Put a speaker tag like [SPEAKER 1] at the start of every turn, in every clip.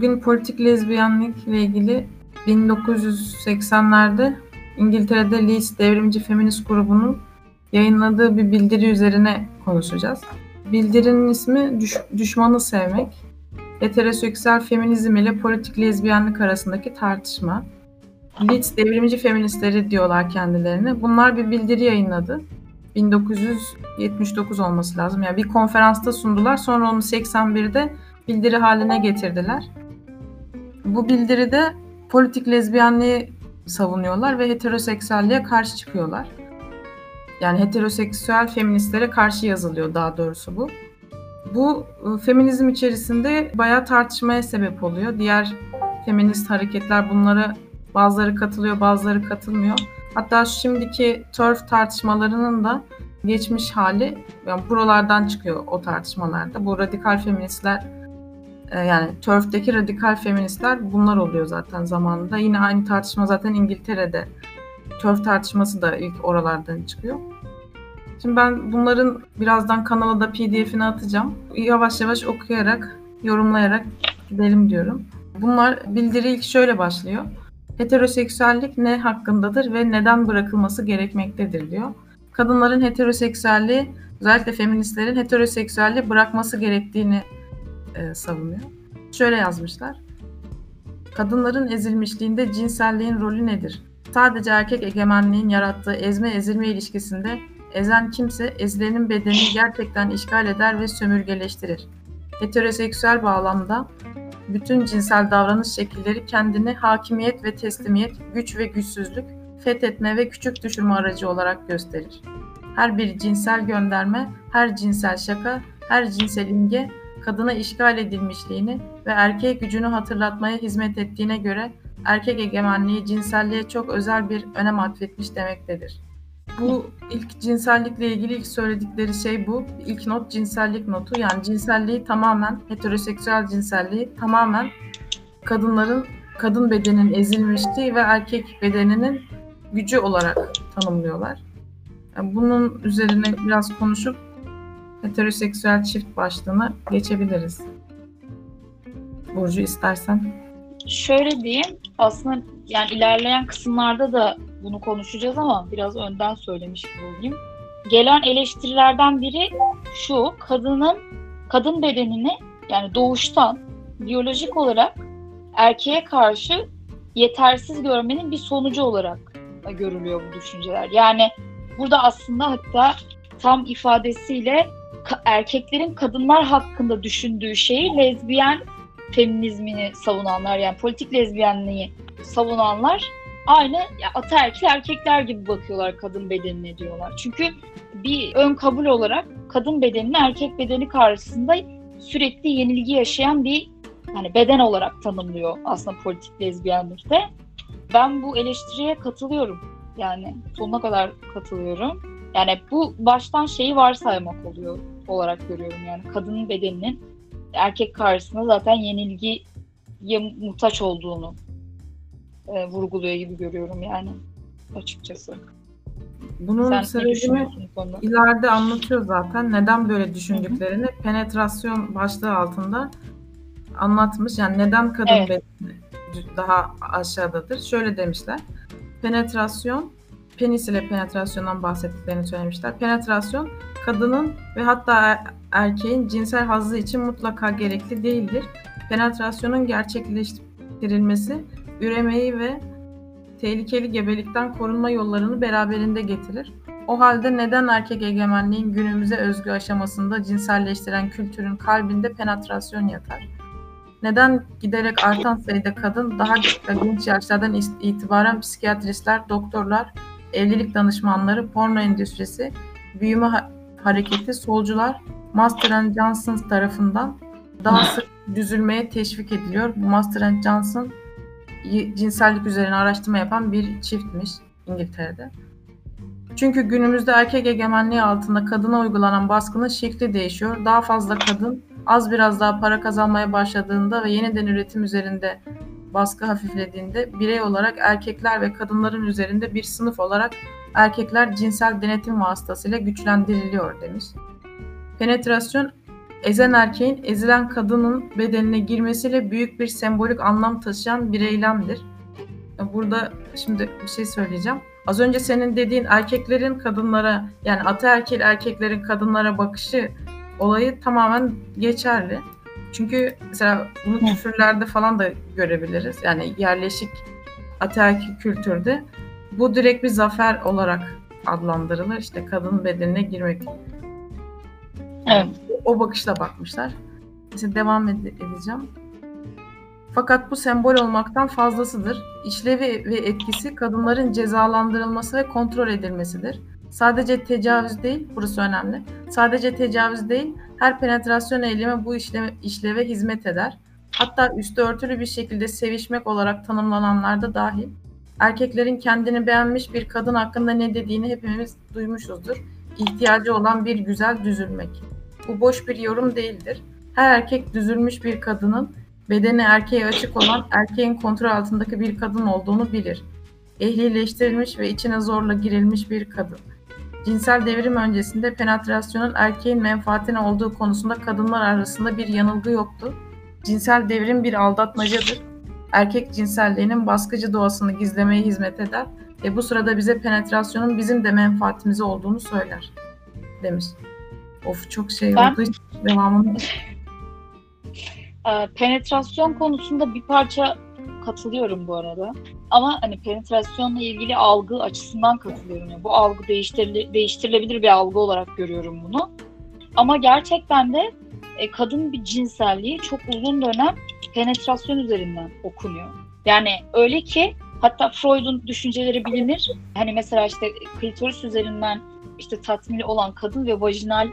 [SPEAKER 1] Bugün politik lezbiyenlik ile ilgili 1980'lerde İngiltere'de Leeds Devrimci Feminist grubunun yayınladığı bir bildiri üzerine konuşacağız. Bildirinin ismi Düş Düşmanı Sevmek. Heteroseksüel feminizm ile politik lezbiyenlik arasındaki tartışma. Leeds devrimci feministleri diyorlar kendilerine. Bunlar bir bildiri yayınladı. 1979 olması lazım. Yani bir konferansta sundular. Sonra onu 81'de bildiri haline getirdiler. Bu bildiride politik lezbiyenliği savunuyorlar ve heteroseksüelliğe karşı çıkıyorlar. Yani heteroseksüel feministlere karşı yazılıyor daha doğrusu bu. Bu ıı, feminizm içerisinde bayağı tartışmaya sebep oluyor. Diğer feminist hareketler bunlara bazıları katılıyor, bazıları katılmıyor. Hatta şimdiki TERF tartışmalarının da geçmiş hali yani buralardan çıkıyor o tartışmalarda. Bu radikal feministler e, yani TERF'teki radikal feministler bunlar oluyor zaten zamanında. Yine aynı tartışma zaten İngiltere'de. TERF tartışması da ilk oralardan çıkıyor. Şimdi ben bunların birazdan kanala da pdf'ini atacağım. Yavaş yavaş okuyarak, yorumlayarak gidelim diyorum. Bunlar bildiri ilk şöyle başlıyor. Heteroseksüellik ne hakkındadır ve neden bırakılması gerekmektedir diyor. Kadınların heteroseksüelliği, özellikle feministlerin heteroseksüelliği bırakması gerektiğini e, savunuyor. Şöyle yazmışlar. Kadınların ezilmişliğinde cinselliğin rolü nedir? Sadece erkek egemenliğin yarattığı ezme-ezilme ilişkisinde ezen kimse ezilenin bedenini gerçekten işgal eder ve sömürgeleştirir. Heteroseksüel bağlamda bütün cinsel davranış şekilleri kendini hakimiyet ve teslimiyet, güç ve güçsüzlük, fethetme ve küçük düşürme aracı olarak gösterir. Her bir cinsel gönderme, her cinsel şaka, her cinsel imge kadına işgal edilmişliğini ve erkeğe gücünü hatırlatmaya hizmet ettiğine göre erkek egemenliği cinselliğe çok özel bir önem atfetmiş demektedir. Bu ilk cinsellikle ilgili ilk söyledikleri şey bu. İlk not cinsellik notu. Yani cinselliği tamamen, heteroseksüel cinselliği tamamen kadınların, kadın bedenin ezilmişliği ve erkek bedeninin gücü olarak tanımlıyorlar. Yani bunun üzerine biraz konuşup heteroseksüel çift başlığına geçebiliriz. Burcu istersen.
[SPEAKER 2] Şöyle diyeyim, aslında yani ilerleyen kısımlarda da bunu konuşacağız ama biraz önden söylemiş gibi olayım. Gelen eleştirilerden biri şu, kadının kadın bedenini yani doğuştan biyolojik olarak erkeğe karşı yetersiz görmenin bir sonucu olarak görülüyor bu düşünceler. Yani burada aslında hatta tam ifadesiyle erkeklerin kadınlar hakkında düşündüğü şeyi lezbiyen feminizmini savunanlar yani politik lezbiyenliği savunanlar aynı ya, ataerkil erkekler gibi bakıyorlar kadın bedenine diyorlar. Çünkü bir ön kabul olarak kadın bedenini erkek bedeni karşısında sürekli yenilgi yaşayan bir yani beden olarak tanımlıyor aslında politik lezbiyenlikte. Ben bu eleştiriye katılıyorum. Yani sonuna kadar katılıyorum. Yani bu baştan şeyi varsaymak oluyor olarak görüyorum yani kadının bedeninin erkek karşısında zaten yenilgiye muhtaç olduğunu e, vurguluyor gibi görüyorum yani açıkçası.
[SPEAKER 1] Bunun Sen sebebini ileride anlatıyor zaten. Neden böyle düşündüklerini Hı-hı. penetrasyon başlığı altında anlatmış. Yani neden kadın evet. bedeni daha aşağıdadır? Şöyle demişler. Penetrasyon, penis ile penetrasyondan bahsettiklerini söylemişler. Penetrasyon kadının ve hatta er-, erkeğin cinsel hazzı için mutlaka gerekli değildir. Penetrasyonun gerçekleştirilmesi üremeyi ve tehlikeli gebelikten korunma yollarını beraberinde getirir. O halde neden erkek egemenliğin günümüze özgü aşamasında cinselleştiren kültürün kalbinde penetrasyon yatar? Neden giderek artan sayıda kadın daha genç yaşlardan itibaren psikiyatristler, doktorlar, evlilik danışmanları, porno endüstrisi, büyüme ha- hareketi, solcular, Master Johnson tarafından daha sık düzülmeye teşvik ediliyor. Bu Master Johnson cinsellik üzerine araştırma yapan bir çiftmiş İngiltere'de. Çünkü günümüzde erkek egemenliği altında kadına uygulanan baskının şekli değişiyor. Daha fazla kadın az biraz daha para kazanmaya başladığında ve yeniden üretim üzerinde baskı hafiflediğinde birey olarak erkekler ve kadınların üzerinde bir sınıf olarak erkekler cinsel denetim vasıtasıyla güçlendiriliyor demiş. Penetrasyon ezen erkeğin ezilen kadının bedenine girmesiyle büyük bir sembolik anlam taşıyan bir eylemdir. Burada şimdi bir şey söyleyeceğim. Az önce senin dediğin erkeklerin kadınlara yani ataerkil erkeklerin kadınlara bakışı olayı tamamen geçerli. Çünkü mesela bunu küfürlerde falan da görebiliriz. Yani yerleşik ataerkil kültürde bu direkt bir zafer olarak adlandırılır. İşte kadın bedenine girmek.
[SPEAKER 2] Evet.
[SPEAKER 1] O bakışla bakmışlar. Mesela devam edeceğim. Fakat bu sembol olmaktan fazlasıdır. İşlevi ve etkisi kadınların cezalandırılması ve kontrol edilmesidir. Sadece tecavüz değil, burası önemli. Sadece tecavüz değil, her penetrasyon eylemi bu işleme, işleve hizmet eder. Hatta üstü örtülü bir şekilde sevişmek olarak tanımlananlar da dahil. Erkeklerin kendini beğenmiş bir kadın hakkında ne dediğini hepimiz duymuşuzdur. İhtiyacı olan bir güzel düzülmek. Bu boş bir yorum değildir. Her erkek düzülmüş bir kadının bedeni erkeğe açık olan erkeğin kontrol altındaki bir kadın olduğunu bilir. Ehlileştirilmiş ve içine zorla girilmiş bir kadın. Cinsel devrim öncesinde penetrasyonun erkeğin menfaatine olduğu konusunda kadınlar arasında bir yanılgı yoktu. Cinsel devrim bir aldatmacadır. Erkek cinselliğinin baskıcı doğasını gizlemeye hizmet eder ve bu sırada bize penetrasyonun bizim de menfaatimize olduğunu söyler demiş. Of çok şey ben... oldu. Devamını
[SPEAKER 2] e, penetrasyon konusunda bir parça katılıyorum bu arada. Ama hani penetrasyonla ilgili algı açısından katılıyorum. Yani bu algı değiştirile, değiştirilebilir bir algı olarak görüyorum bunu. Ama gerçekten de e, kadın bir cinselliği çok uzun dönem penetrasyon üzerinden okunuyor. Yani öyle ki hatta Freud'un düşünceleri bilinir. Hani mesela işte klitoris üzerinden işte tatmini olan kadın ve vajinal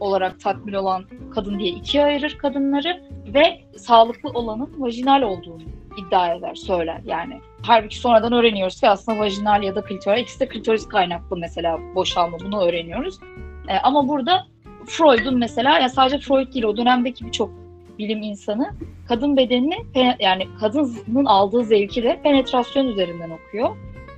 [SPEAKER 2] olarak tatmin olan kadın diye ikiye ayırır kadınları ve sağlıklı olanın vajinal olduğunu iddia eder, söyler yani. Halbuki sonradan öğreniyoruz ki aslında vajinal ya da klitoris, ikisi de klitoris kaynaklı mesela boşalma bunu öğreniyoruz. E, ama burada Freud'un mesela, ya sadece Freud değil o dönemdeki birçok bilim insanı kadın bedenini yani kadının aldığı zevki de penetrasyon üzerinden okuyor.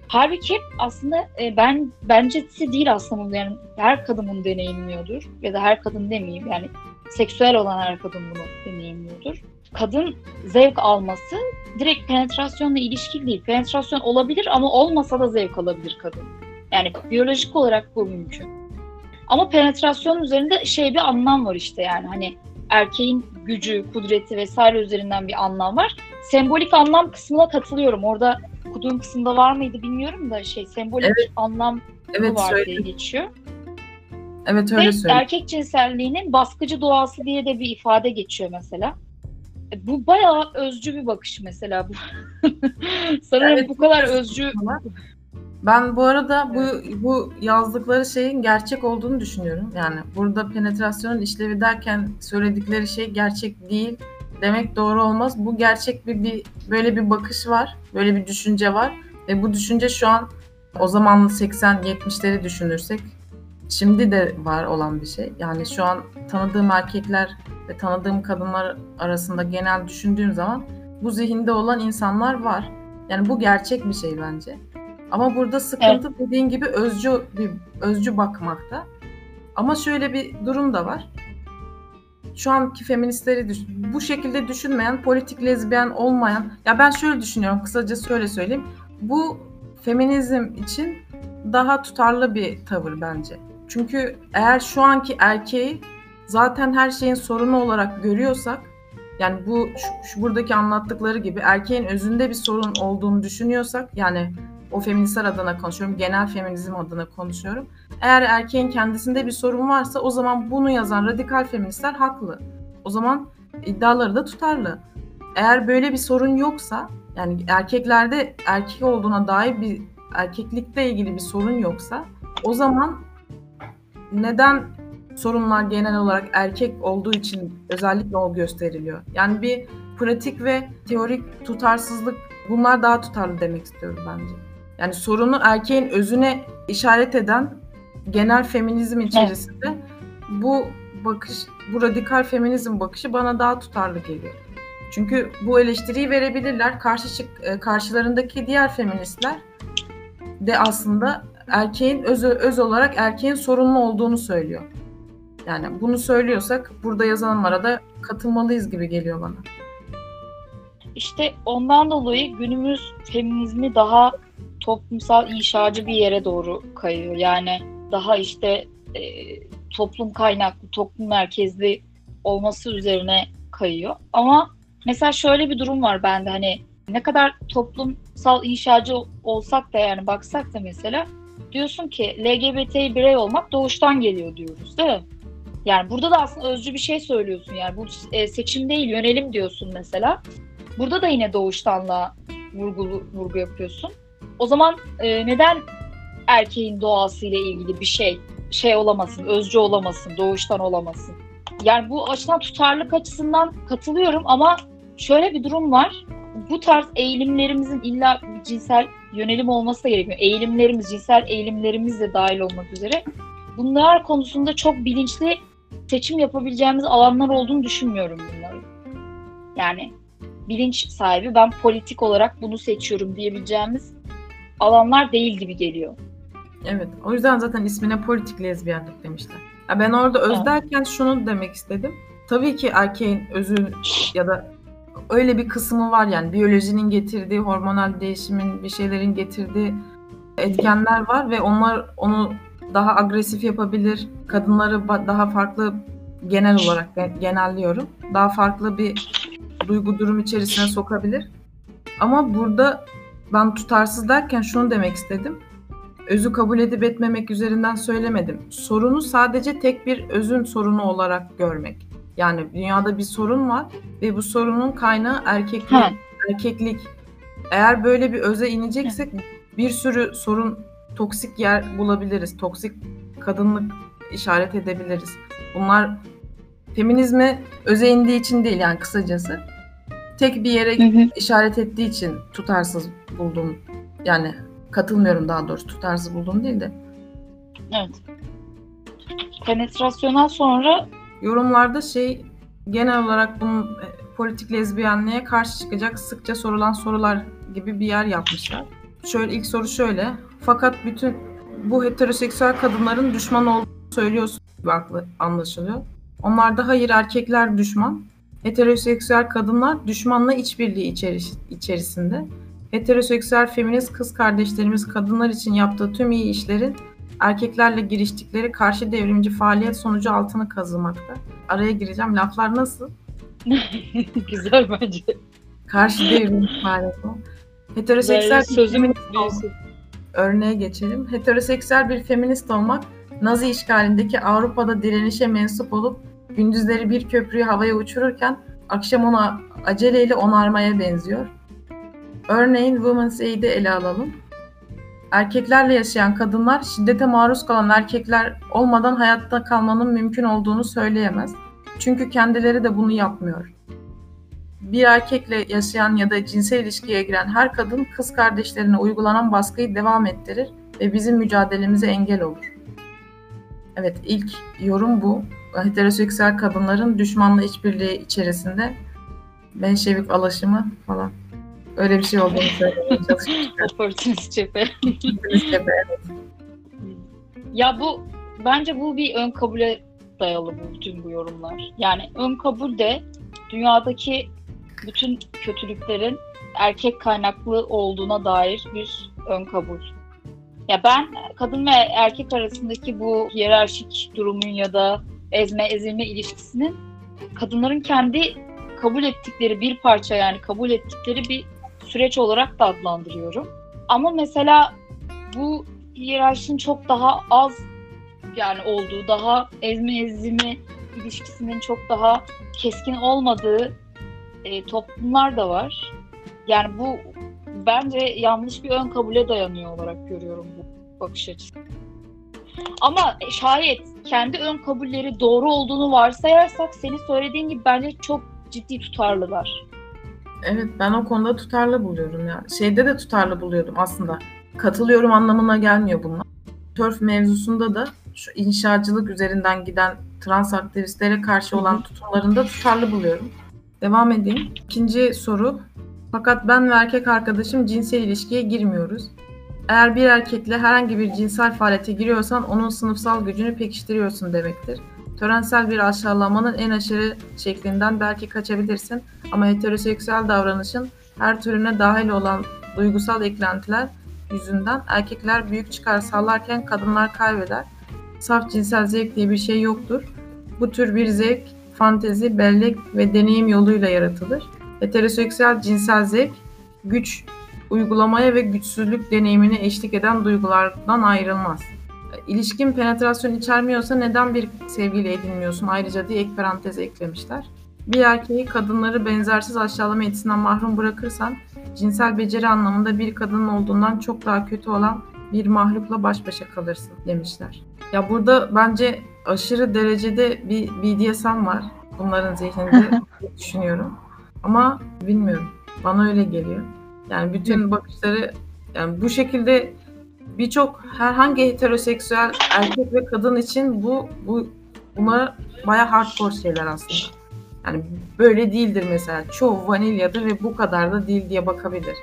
[SPEAKER 2] Halbuki aslında e, ben bence değil aslında yani her kadın bunu deneyimliyordur ya da her kadın demeyeyim yani seksüel olan her kadın bunu deneyimliyordur. Kadın zevk alması direkt penetrasyonla ilişkili değil. Penetrasyon olabilir ama olmasa da zevk alabilir kadın. Yani biyolojik olarak bu mümkün. Ama penetrasyon üzerinde şey bir anlam var işte yani hani erkeğin gücü, kudreti vesaire üzerinden bir anlam var. Sembolik anlam kısmına katılıyorum. Orada okuduğum kısımda var mıydı bilmiyorum da şey sembolik evet. anlam evet, var söyle. diye geçiyor.
[SPEAKER 1] Evet öyle
[SPEAKER 2] söylüyor. Erkek cinselliğinin baskıcı doğası diye de bir ifade geçiyor mesela. Bu bayağı özcü bir bakış mesela bu. Sanırım evet, bu kadar özcü.
[SPEAKER 1] Ben bu arada bu bu yazdıkları şeyin gerçek olduğunu düşünüyorum. Yani burada penetrasyonun işlevi derken söyledikleri şey gerçek değil demek doğru olmaz. Bu gerçek bir, bir böyle bir bakış var, böyle bir düşünce var ve bu düşünce şu an o zamanlı 80-70'leri düşünürsek şimdi de var olan bir şey. Yani şu an tanıdığım erkekler ve tanıdığım kadınlar arasında genel düşündüğüm zaman bu zihinde olan insanlar var. Yani bu gerçek bir şey bence. Ama burada sıkıntı evet. dediğin gibi özcü bir özcü bakmakta. Ama şöyle bir durum da var şu anki feministleri düşün, bu şekilde düşünmeyen, politik lezbiyen olmayan, ya ben şöyle düşünüyorum, kısaca şöyle söyleyeyim. Bu feminizm için daha tutarlı bir tavır bence. Çünkü eğer şu anki erkeği zaten her şeyin sorunu olarak görüyorsak, yani bu şu, şu buradaki anlattıkları gibi erkeğin özünde bir sorun olduğunu düşünüyorsak, yani o feministler adına konuşuyorum, genel feminizm adına konuşuyorum. Eğer erkeğin kendisinde bir sorun varsa o zaman bunu yazan radikal feministler haklı. O zaman iddiaları da tutarlı. Eğer böyle bir sorun yoksa, yani erkeklerde erkek olduğuna dair bir erkeklikle ilgili bir sorun yoksa o zaman neden sorunlar genel olarak erkek olduğu için özellikle o gösteriliyor? Yani bir pratik ve teorik tutarsızlık bunlar daha tutarlı demek istiyorum bence. Yani sorunu erkeğin özüne işaret eden genel feminizm içerisinde evet. bu bakış, bu radikal feminizm bakışı bana daha tutarlı geliyor. Çünkü bu eleştiriyi verebilirler. Karşı e, karşılarındaki diğer feministler de aslında erkeğin öz, öz olarak erkeğin sorunlu olduğunu söylüyor. Yani bunu söylüyorsak burada yazanlara da katılmalıyız gibi geliyor bana.
[SPEAKER 2] İşte ondan dolayı günümüz feminizmi daha toplumsal inşacı bir yere doğru kayıyor. Yani daha işte e, toplum kaynaklı, toplum merkezli olması üzerine kayıyor. Ama mesela şöyle bir durum var bende hani ne kadar toplumsal inşacı olsak da yani baksak da mesela diyorsun ki LGBT birey olmak doğuştan geliyor diyoruz değil mi? Yani burada da aslında özcü bir şey söylüyorsun yani bu e, seçim değil yönelim diyorsun mesela. Burada da yine doğuştanla vurgu, vurgu yapıyorsun. O zaman e, neden erkeğin doğasıyla ilgili bir şey şey olamasın, özcü olamasın, doğuştan olamasın? Yani bu açıdan tutarlılık açısından katılıyorum ama şöyle bir durum var. Bu tarz eğilimlerimizin illa cinsel yönelim olması da gerekiyor. Eğilimlerimiz, cinsel eğilimlerimiz de dahil olmak üzere. Bunlar konusunda çok bilinçli seçim yapabileceğimiz alanlar olduğunu düşünmüyorum bunların. Yani bilinç sahibi ben politik olarak bunu seçiyorum diyebileceğimiz alanlar değil gibi geliyor.
[SPEAKER 1] Evet. O yüzden zaten ismine politik lezbiyenlik demişler. Ya ben orada öz evet. derken şunu demek istedim. Tabii ki erkeğin özü ya da öyle bir kısmı var yani biyolojinin getirdiği hormonal değişimin bir şeylerin getirdiği etkenler var ve onlar onu daha agresif yapabilir. Kadınları daha farklı genel olarak genelliyorum. Daha farklı bir duygu durum içerisine sokabilir. Ama burada ben tutarsız derken şunu demek istedim. Özü kabul edip etmemek üzerinden söylemedim. Sorunu sadece tek bir özün sorunu olarak görmek. Yani dünyada bir sorun var ve bu sorunun kaynağı erkeklik. Ha. Erkeklik. Eğer böyle bir öze ineceksek bir sürü sorun toksik yer bulabiliriz. Toksik kadınlık işaret edebiliriz. Bunlar feminizme öze indiği için değil yani kısacası. Tek bir yere hı hı. işaret ettiği için tutarsız buldum. Yani katılmıyorum daha doğrusu tutarsız buldum değil de.
[SPEAKER 2] Evet. Penetrasyonel sonra
[SPEAKER 1] yorumlarda şey genel olarak bunun e, politik lezbiyenliğe karşı çıkacak sıkça sorulan sorular gibi bir yer yapmışlar. Şöyle ilk soru şöyle. Fakat bütün bu heteroseksüel kadınların düşman olduğunu söylüyorsun gibi anlaşılıyor. Onlar da hayır erkekler düşman. Heteroseksüel kadınlar düşmanla işbirliği içeris içerisinde. Heteroseksüel feminist kız kardeşlerimiz kadınlar için yaptığı tüm iyi işlerin erkeklerle giriştikleri karşı devrimci faaliyet sonucu altını kazımakta. Araya gireceğim. Laflar nasıl?
[SPEAKER 2] Güzel bence.
[SPEAKER 1] Karşı devrimci faaliyet o. Heteroseksüel örneğe geçelim. Heteroseksüel bir feminist olmak Nazi işgalindeki Avrupa'da direnişe mensup olup gündüzleri bir köprüyü havaya uçururken akşam ona aceleyle onarmaya benziyor. Örneğin Women's Aid'i ele alalım. Erkeklerle yaşayan kadınlar şiddete maruz kalan erkekler olmadan hayatta kalmanın mümkün olduğunu söyleyemez. Çünkü kendileri de bunu yapmıyor. Bir erkekle yaşayan ya da cinsel ilişkiye giren her kadın kız kardeşlerine uygulanan baskıyı devam ettirir ve bizim mücadelemize engel olur. Evet ilk yorum bu. Heteroseksüel kadınların düşmanla işbirliği içerisinde Menşevik alaşımı falan. Öyle bir şey olduğunu söylemeye çalışmışlar.
[SPEAKER 2] Opportunist cephe. evet. Ya bu bence bu bir ön kabule dayalı bu bütün bu yorumlar. Yani ön kabul de dünyadaki bütün kötülüklerin erkek kaynaklı olduğuna dair bir ön kabul. Ya ben kadın ve erkek arasındaki bu hiyerarşik durumun ya da ezme ezilme ilişkisinin kadınların kendi kabul ettikleri bir parça yani kabul ettikleri bir süreç olarak da adlandırıyorum. Ama mesela bu hiyerarşinin çok daha az yani olduğu, daha ezme ezilme ilişkisinin çok daha keskin olmadığı e, toplumlar da var. Yani bu bence yanlış bir ön kabule dayanıyor olarak görüyorum bu bakış açısı. Ama şayet kendi ön kabulleri doğru olduğunu varsayarsak senin söylediğin gibi bence çok ciddi tutarlılar.
[SPEAKER 1] Evet ben o konuda tutarlı buluyorum ya. Şeyde de tutarlı buluyordum aslında. Katılıyorum anlamına gelmiyor bunlar. Törf mevzusunda da şu inşacılık üzerinden giden trans aktivistlere karşı olan tutumlarında tutarlı buluyorum. Devam edeyim. İkinci soru. Fakat ben ve erkek arkadaşım cinsel ilişkiye girmiyoruz. Eğer bir erkekle herhangi bir cinsel faaliyete giriyorsan onun sınıfsal gücünü pekiştiriyorsun demektir. Törensel bir aşağılamanın en aşırı şeklinden belki kaçabilirsin ama heteroseksüel davranışın her türüne dahil olan duygusal eklentiler yüzünden erkekler büyük çıkar sağlarken kadınlar kaybeder. Saf cinsel zevk diye bir şey yoktur. Bu tür bir zevk, fantezi, bellek ve deneyim yoluyla yaratılır. Heteroseksüel cinsel zevk, güç uygulamaya ve güçsüzlük deneyimine eşlik eden duygulardan ayrılmaz. İlişkin penetrasyon içermiyorsa neden bir sevgili edinmiyorsun ayrıca diye ek parantez eklemişler. Bir erkeği kadınları benzersiz aşağılama etisinden mahrum bırakırsan cinsel beceri anlamında bir kadının olduğundan çok daha kötü olan bir mahlukla baş başa kalırsın demişler. Ya burada bence aşırı derecede bir BDSM var bunların zihninde düşünüyorum. Ama bilmiyorum. Bana öyle geliyor. Yani bütün bakışları yani bu şekilde birçok herhangi heteroseksüel erkek ve kadın için bu bu bunlar baya hardcore şeyler aslında. Yani böyle değildir mesela. Çoğu vanilyadır ve bu kadar da değil diye bakabilir.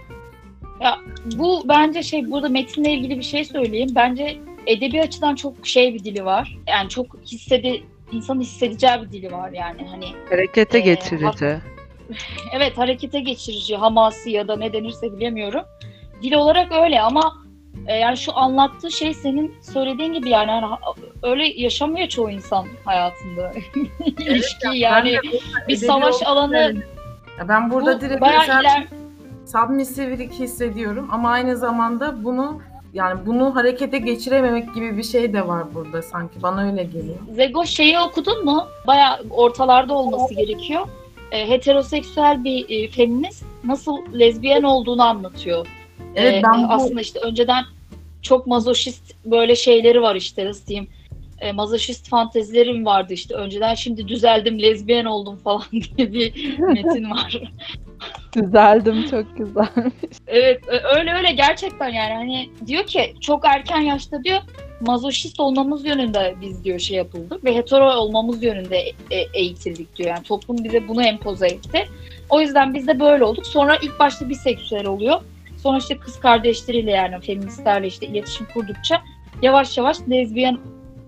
[SPEAKER 2] Ya bu bence şey burada metinle ilgili bir şey söyleyeyim. Bence edebi açıdan çok şey bir dili var. Yani çok hissedi insan hissedeceği bir dili var yani hani.
[SPEAKER 3] Harekete e, geçirici.
[SPEAKER 2] evet harekete geçirici, hamasi ya da ne denirse bilemiyorum. Dil olarak öyle ama e, yani şu anlattığı şey senin söylediğin gibi yani hani, öyle yaşamıyor çoğu insan hayatında. İlişki evet, yani bir savaş alanı.
[SPEAKER 1] Ben burada direkt mesela iler... submissivelik hissediyorum ama aynı zamanda bunu yani bunu harekete geçirememek gibi bir şey de var burada sanki. Bana öyle geliyor.
[SPEAKER 2] Zego şeyi okudun mu? Baya ortalarda olması gerekiyor. E, heteroseksüel bir e, feminist nasıl lezbiyen olduğunu anlatıyor. Evet, e, ben bu... Aslında işte önceden çok mazoşist böyle şeyleri var işte nasıl diyeyim. E, mazoşist fantezilerim vardı işte önceden şimdi düzeldim lezbiyen oldum falan diye bir metin var.
[SPEAKER 3] Düzeldim çok güzel.
[SPEAKER 2] evet öyle öyle gerçekten yani hani diyor ki çok erken yaşta diyor mazoşist olmamız yönünde biz diyor şey yapıldık ve hetero olmamız yönünde e- eğitildik diyor. Yani toplum bize bunu empoze etti. O yüzden biz de böyle olduk. Sonra ilk başta biseksüel oluyor. Sonra işte kız kardeşleriyle yani feministlerle işte iletişim kurdukça yavaş yavaş lezbiyen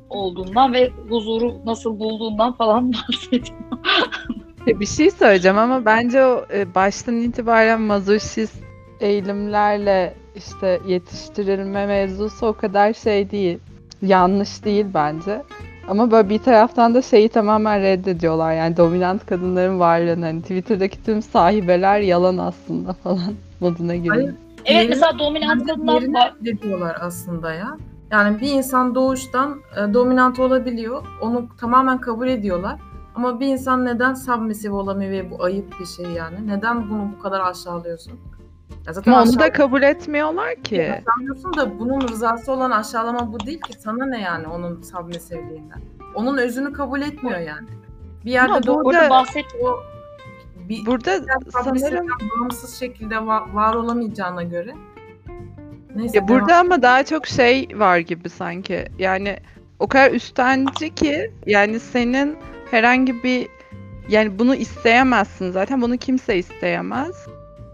[SPEAKER 2] olduğundan ve huzuru nasıl bulduğundan falan bahsediyor.
[SPEAKER 3] bir şey söyleyeceğim ama bence o e, baştan itibaren mazoşist eğilimlerle işte yetiştirilme mevzusu o kadar şey değil. Yanlış değil bence. Ama böyle bir taraftan da şeyi tamamen reddediyorlar. Yani dominant kadınların varlığını. Hani Twitter'daki tüm sahibeler yalan aslında falan moduna giriyor.
[SPEAKER 2] Evet mesela dominant kadınlar var.
[SPEAKER 1] Reddediyorlar aslında ya. Yani bir insan doğuştan e, dominant olabiliyor. Onu tamamen kabul ediyorlar. Ama bir insan neden submissive olamıyor ve bu ayıp bir şey yani? Neden bunu bu kadar aşağılıyorsun?
[SPEAKER 3] Ya zaten Ama onu da kabul etmiyorlar ki.
[SPEAKER 1] Sanıyorsun da bunun rızası olan aşağılama bu değil ki. Sana ne yani onun submissivliğinden? Onun özünü kabul etmiyor yani. Bir yerde Ama
[SPEAKER 3] burada bahset o bir, burada sanırım
[SPEAKER 1] bağımsız şekilde var, var olamayacağına göre.
[SPEAKER 3] Neyse, ya burada ama daha çok şey var gibi sanki. Yani o kadar üstenci ki yani senin herhangi bir yani bunu isteyemezsin zaten. Bunu kimse isteyemez.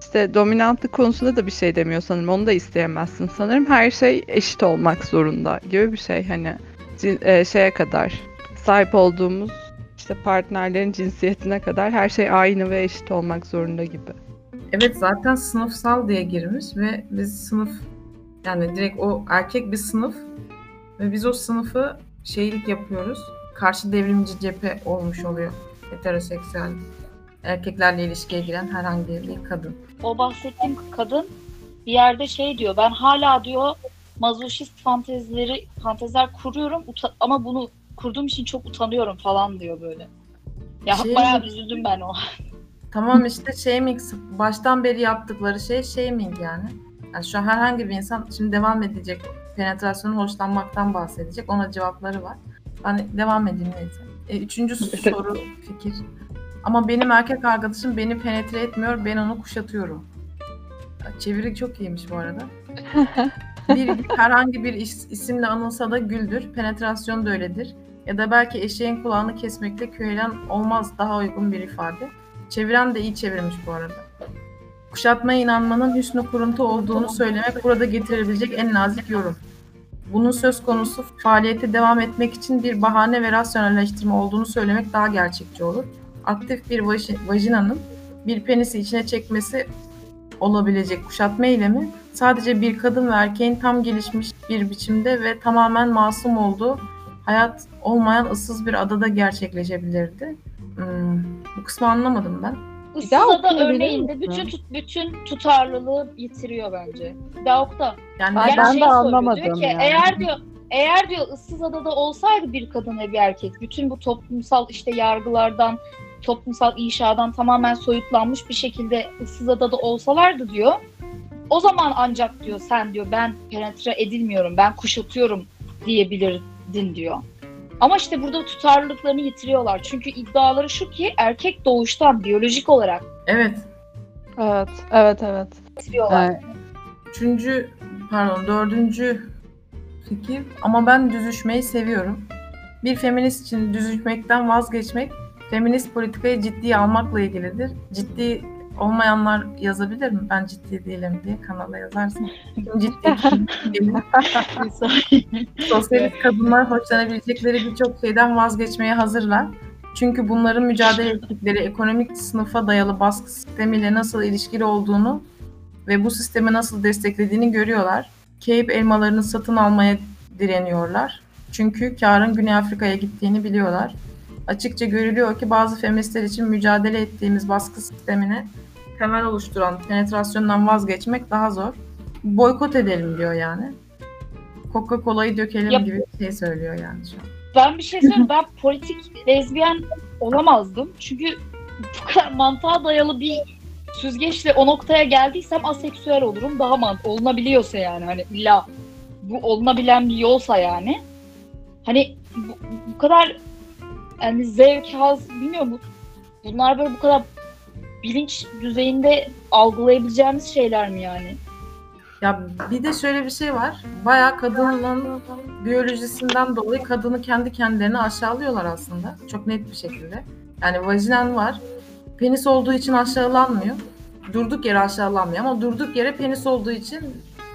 [SPEAKER 3] İşte dominantlık konusunda da bir şey demiyor sanırım. Onu da isteyemezsin sanırım. Her şey eşit olmak zorunda gibi bir şey hani e, şeye kadar sahip olduğumuz işte partnerlerin cinsiyetine kadar her şey aynı ve eşit olmak zorunda gibi.
[SPEAKER 1] Evet zaten sınıfsal diye girmiş ve biz sınıf yani direkt o erkek bir sınıf ve biz o sınıfı şeylik yapıyoruz. Karşı devrimci cephe olmuş oluyor heteroseksüel erkeklerle ilişkiye giren herhangi bir kadın.
[SPEAKER 2] O bahsettiğim kadın bir yerde şey diyor. Ben hala diyor mazoşist fantezileri fanteziler kuruyorum ama bunu kurduğum için çok utanıyorum falan diyor böyle. Ya şey, bayağı üzüldüm ben o.
[SPEAKER 1] Tamam işte shaming baştan beri yaptıkları şey shaming yani. Yani şu an herhangi bir insan şimdi devam edecek penetrasyonu hoşlanmaktan bahsedecek. Ona cevapları var. Ben devam edeyim neyse. E, üçüncü soru fikir. Ama benim erkek arkadaşım beni penetre etmiyor. Ben onu kuşatıyorum. Çeviri çok iyiymiş bu arada. bir herhangi bir is, isimle anılsa da güldür. Penetrasyon da öyledir. Ya da belki eşeğin kulağını kesmekle köylen olmaz daha uygun bir ifade. Çeviren de iyi çevirmiş bu arada. Kuşatmaya inanmanın hüsnü kuruntu olduğunu söylemek burada getirebilecek en nazik yorum. bunun söz konusu faaliyete devam etmek için bir bahane ve rasyonelleştirme olduğunu söylemek daha gerçekçi olur. Aktif bir vajinanın bir penisi içine çekmesi olabilecek kuşatma eylemi sadece bir kadın ve erkeğin tam gelişmiş bir biçimde ve tamamen masum olduğu hayat olmayan ıssız bir adada gerçekleşebilirdi. Hmm, bu kısmı anlamadım ben.
[SPEAKER 2] Issız ada örneğinde bütün tut, bütün tutarlılığı yitiriyor bence. Davuk'ta.
[SPEAKER 3] Yani, yani ben şey de anlamadım.
[SPEAKER 2] Diyor ki, yani. Eğer diyor eğer diyor ıssız adada olsaydı bir kadın ve bir erkek bütün bu toplumsal işte yargılardan toplumsal inşadan tamamen soyutlanmış bir şekilde ıssız adada olsalardı diyor. O zaman ancak diyor sen diyor ben penetre edilmiyorum, ben kuşatıyorum diyebilirdin diyor. Ama işte burada tutarlılıklarını yitiriyorlar. Çünkü iddiaları şu ki erkek doğuştan biyolojik olarak.
[SPEAKER 1] Evet.
[SPEAKER 3] Evet, evet, evet.
[SPEAKER 2] Yitiriyorlar. Evet.
[SPEAKER 1] Üçüncü, pardon dördüncü fikir ama ben düzüşmeyi seviyorum. Bir feminist için düzüşmekten vazgeçmek feminist politikayı ciddiye almakla ilgilidir. Ciddi olmayanlar yazabilir mi? Ben ciddi değilim diye kanala yazarsın. ciddi. Sosyalist kadınlar hoşlanabilecekleri birçok şeyden vazgeçmeye hazırlar. Çünkü bunların mücadele ettikleri ekonomik sınıfa dayalı baskı sistemiyle nasıl ilişkili olduğunu ve bu sistemi nasıl desteklediğini görüyorlar. Keyip elmalarını satın almaya direniyorlar. Çünkü karın Güney Afrika'ya gittiğini biliyorlar. Açıkça görülüyor ki bazı feministler için mücadele ettiğimiz baskı sistemini temel oluşturan penetrasyondan vazgeçmek daha zor. Boykot edelim diyor yani. Coca-Cola'yı dökelim Yap. gibi bir şey söylüyor yani şu an.
[SPEAKER 2] Ben bir şey söyleyeyim. ben politik lezbiyen olamazdım. Çünkü bu kadar mantığa dayalı bir süzgeçle o noktaya geldiysem aseksüel olurum. Daha mant olunabiliyorsa yani hani illa bu olunabilen bir yolsa yani. Hani bu, bu kadar yani zevk, haz bilmiyorum. Bunlar böyle bu kadar bilinç düzeyinde algılayabileceğimiz şeyler mi yani?
[SPEAKER 1] Ya bir de şöyle bir şey var. Bayağı kadının biyolojisinden dolayı kadını kendi kendilerine aşağılıyorlar aslında. Çok net bir şekilde. Yani vajinen var. Penis olduğu için aşağılanmıyor. Durduk yere aşağılanmıyor ama durduk yere penis olduğu için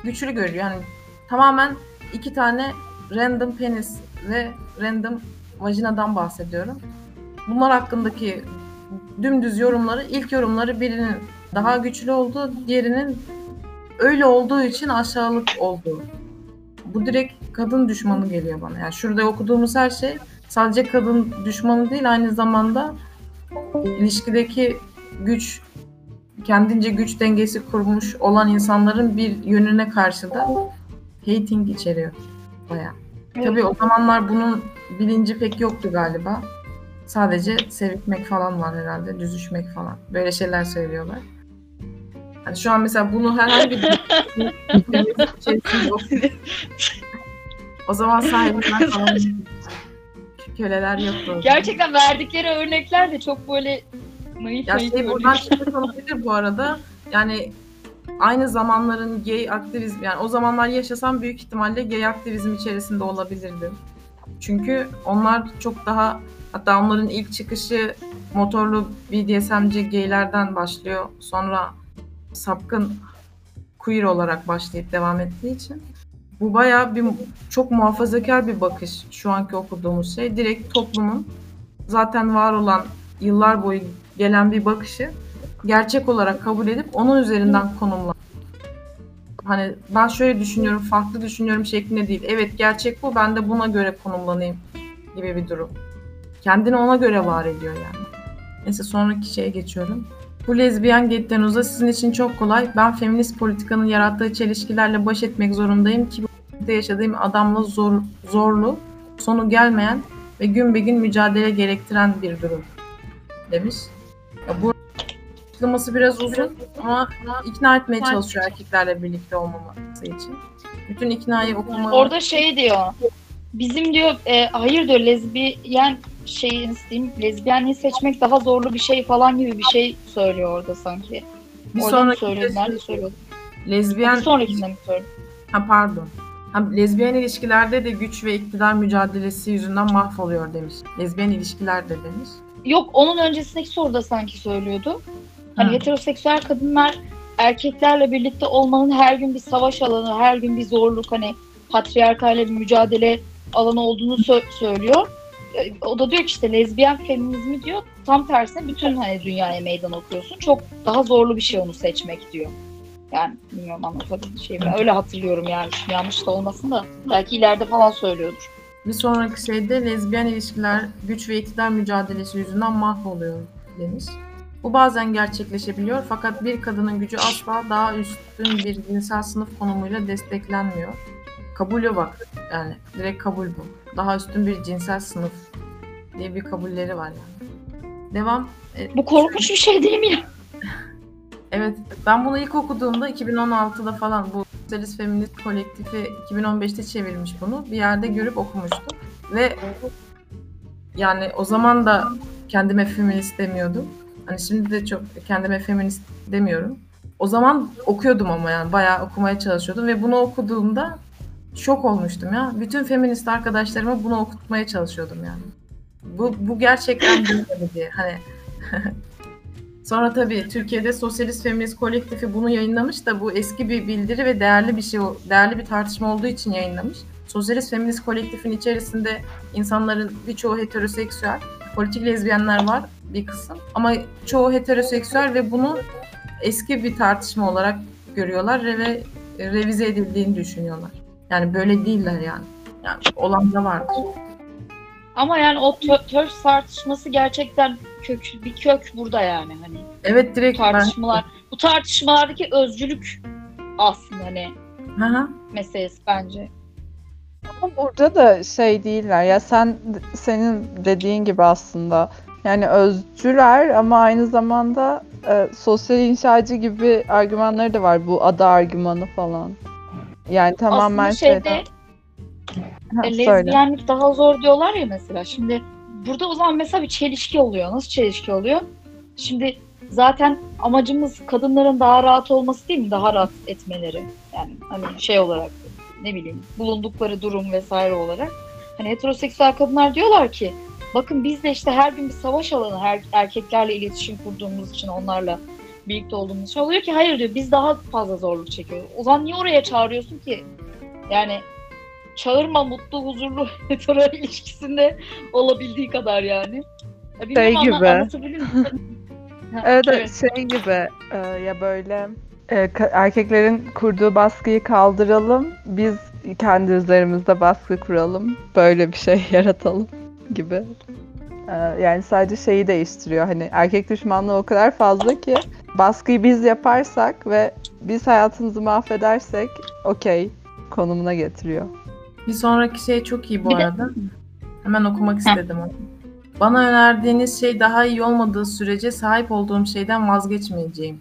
[SPEAKER 1] güçlü görüyor. Yani tamamen iki tane random penis ve random vajinadan bahsediyorum. Bunlar hakkındaki dümdüz yorumları, ilk yorumları birinin daha güçlü olduğu, diğerinin öyle olduğu için aşağılık olduğu. Bu direkt kadın düşmanı geliyor bana. Yani şurada okuduğumuz her şey sadece kadın düşmanı değil, aynı zamanda ilişkideki güç, kendince güç dengesi kurmuş olan insanların bir yönüne karşı da hating içeriyor bayağı. Evet. Tabii o zamanlar bunun bilinci pek yoktu galiba. Sadece sevmek falan var herhalde, düzüşmek falan. Böyle şeyler söylüyorlar. Yani şu an mesela bunu herhangi bir O zaman sahibinden falan köleler yoktu.
[SPEAKER 2] Gerçekten verdikleri örnekler de çok böyle naif
[SPEAKER 1] ya şey buradan olabilir bu arada. Yani aynı zamanların gay aktivizm yani o zamanlar yaşasam büyük ihtimalle gay aktivizm içerisinde olabilirdim. Çünkü onlar çok daha hatta onların ilk çıkışı motorlu BDSM'ci gaylerden başlıyor. Sonra sapkın queer olarak başlayıp devam ettiği için bu bayağı bir çok muhafazakar bir bakış şu anki okuduğumuz şey. Direkt toplumun zaten var olan yıllar boyu gelen bir bakışı gerçek olarak kabul edip onun üzerinden konumlan. Hani ben şöyle düşünüyorum, farklı düşünüyorum şeklinde değil. Evet gerçek bu, ben de buna göre konumlanayım gibi bir durum. Kendini ona göre var ediyor yani. Neyse sonraki şeye geçiyorum. Bu lezbiyen gettonuza sizin için çok kolay. Ben feminist politikanın yarattığı çelişkilerle baş etmek zorundayım ki bu yaşadığım adamla zor, zorlu, sonu gelmeyen ve gün be gün mücadele gerektiren bir durum demiş. Ya bu açıklaması biraz uzun ama ikna etmeye çalışıyor erkeklerle birlikte olmaması için. Bütün iknayı okumalı.
[SPEAKER 2] Orada şey diyor. Bizim diyor e, hayır diyor lezbiyen şey diyeyim lezbiyenliği seçmek daha zorlu bir şey falan gibi bir şey söylüyor orada sanki. Bir orada sonraki söylüyor? Nerede söylüyor?
[SPEAKER 1] Lezbiyen...
[SPEAKER 2] Bir sonrakinde mi söylüyor?
[SPEAKER 1] Ha pardon. Ha, lezbiyen ilişkilerde de güç ve iktidar mücadelesi yüzünden mahvoluyor demiş. Lezbiyen ilişkilerde demiş.
[SPEAKER 2] Yok onun öncesindeki soruda sanki söylüyordu. Hani Hı. heteroseksüel kadınlar erkeklerle birlikte olmanın her gün bir savaş alanı, her gün bir zorluk hani patriarkayla bir mücadele alanı olduğunu sö- söylüyor. E, O da diyor ki işte lezbiyen feminizmi diyor tam tersine bütün hani dünyaya meydan okuyorsun. Çok daha zorlu bir şey onu seçmek diyor. Yani bilmiyorum anlatabildim şey mi? Öyle hatırlıyorum yani. Yanlış da olmasın da. Belki ileride falan söylüyordur.
[SPEAKER 1] Bir sonraki şeyde lezbiyen ilişkiler güç ve iktidar mücadelesi yüzünden mahvoluyor demiş. Bu bazen gerçekleşebiliyor fakat bir kadının gücü asla daha üstün bir cinsel sınıf konumuyla desteklenmiyor. Kabulü bak yani direkt kabul bu. Daha üstün bir cinsel sınıf diye bir kabulleri var yani. Devam. E,
[SPEAKER 2] Bu korkunç bir şey değil mi ya?
[SPEAKER 1] Evet, ben bunu ilk okuduğumda 2016'da falan bu Sosyalist Feminist Kolektifi 2015'te çevirmiş bunu. Bir yerde görüp okumuştum. Ve yani o zaman da kendime feminist demiyordum. Hani şimdi de çok kendime feminist demiyorum. O zaman okuyordum ama yani bayağı okumaya çalışıyordum ve bunu okuduğumda şok olmuştum ya. Bütün feminist arkadaşlarıma bunu okutmaya çalışıyordum yani. Bu, bu gerçekten mi diye. Hani Sonra tabii Türkiye'de Sosyalist Feminist Kolektifi bunu yayınlamış da bu eski bir bildiri ve değerli bir şey, değerli bir tartışma olduğu için yayınlamış. Sosyalist Feminist Kolektifin içerisinde insanların birçoğu heteroseksüel, politik lezbiyenler var bir kısım ama çoğu heteroseksüel ve bunu eski bir tartışma olarak görüyorlar ve revize edildiğini düşünüyorlar. Yani böyle değiller yani. Yani olan da vardır.
[SPEAKER 2] Ama yani o tö- törs tartışması gerçekten kök bir kök burada yani hani
[SPEAKER 1] Evet direkt ben-
[SPEAKER 2] tartışmalar. Bu tartışmalardaki özcülük aslında hani
[SPEAKER 1] Hı hı.
[SPEAKER 2] meselesi bence.
[SPEAKER 3] Ama burada da şey değiller ya sen senin dediğin gibi aslında yani özcüler ama aynı zamanda e, sosyal inşacı gibi argümanları da var bu ada argümanı falan. Yani tamamen
[SPEAKER 2] aslında şeyde
[SPEAKER 3] şeyden- Ha,
[SPEAKER 2] e,
[SPEAKER 3] söyle.
[SPEAKER 2] lezbiyenlik daha zor diyorlar ya mesela. Şimdi burada o zaman mesela bir çelişki oluyor. Nasıl çelişki oluyor? Şimdi zaten amacımız kadınların daha rahat olması değil mi? Daha rahat etmeleri. Yani hani şey olarak ne bileyim bulundukları durum vesaire olarak. Hani heteroseksüel kadınlar diyorlar ki bakın biz de işte her gün bir savaş alanı her erkeklerle iletişim kurduğumuz için onlarla birlikte olduğumuz için oluyor ki hayır diyor biz daha fazla zorluk çekiyoruz. O zaman niye oraya çağırıyorsun ki? Yani çağırma mutlu huzurlu hetero ilişkisinde olabildiği kadar yani. Ya
[SPEAKER 3] Şey gibi. Evet, evet şey gibi e, ya böyle erkeklerin kurduğu baskıyı kaldıralım biz kendi üzerimizde baskı kuralım böyle bir şey yaratalım gibi. E, yani sadece şeyi değiştiriyor hani erkek düşmanlığı o kadar fazla ki baskıyı biz yaparsak ve biz hayatımızı mahvedersek okey konumuna getiriyor.
[SPEAKER 1] Bir sonraki şey çok iyi bu
[SPEAKER 2] Bir de-
[SPEAKER 1] arada. Hemen okumak istedim onu. Bana önerdiğiniz şey daha iyi olmadığı sürece sahip olduğum şeyden vazgeçmeyeceğim.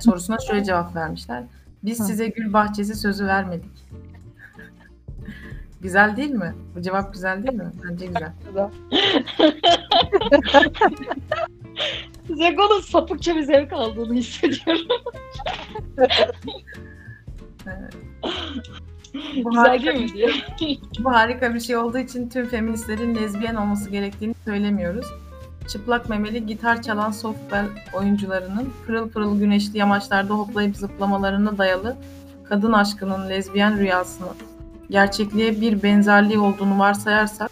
[SPEAKER 1] Sorusuna şöyle cevap vermişler. Biz size gül bahçesi sözü vermedik. güzel değil mi? Bu cevap güzel değil mi? Bence güzel.
[SPEAKER 2] Zego'nun sapıkça bir zevk aldığını hissediyorum.
[SPEAKER 1] Bu
[SPEAKER 2] Güzel
[SPEAKER 1] harika,
[SPEAKER 2] değil mi diye.
[SPEAKER 1] bu harika bir şey olduğu için tüm feministlerin lezbiyen olması gerektiğini söylemiyoruz. Çıplak memeli gitar çalan softball oyuncularının pırıl pırıl güneşli yamaçlarda hoplayıp zıplamalarına dayalı kadın aşkının lezbiyen rüyasını gerçekliğe bir benzerliği olduğunu varsayarsak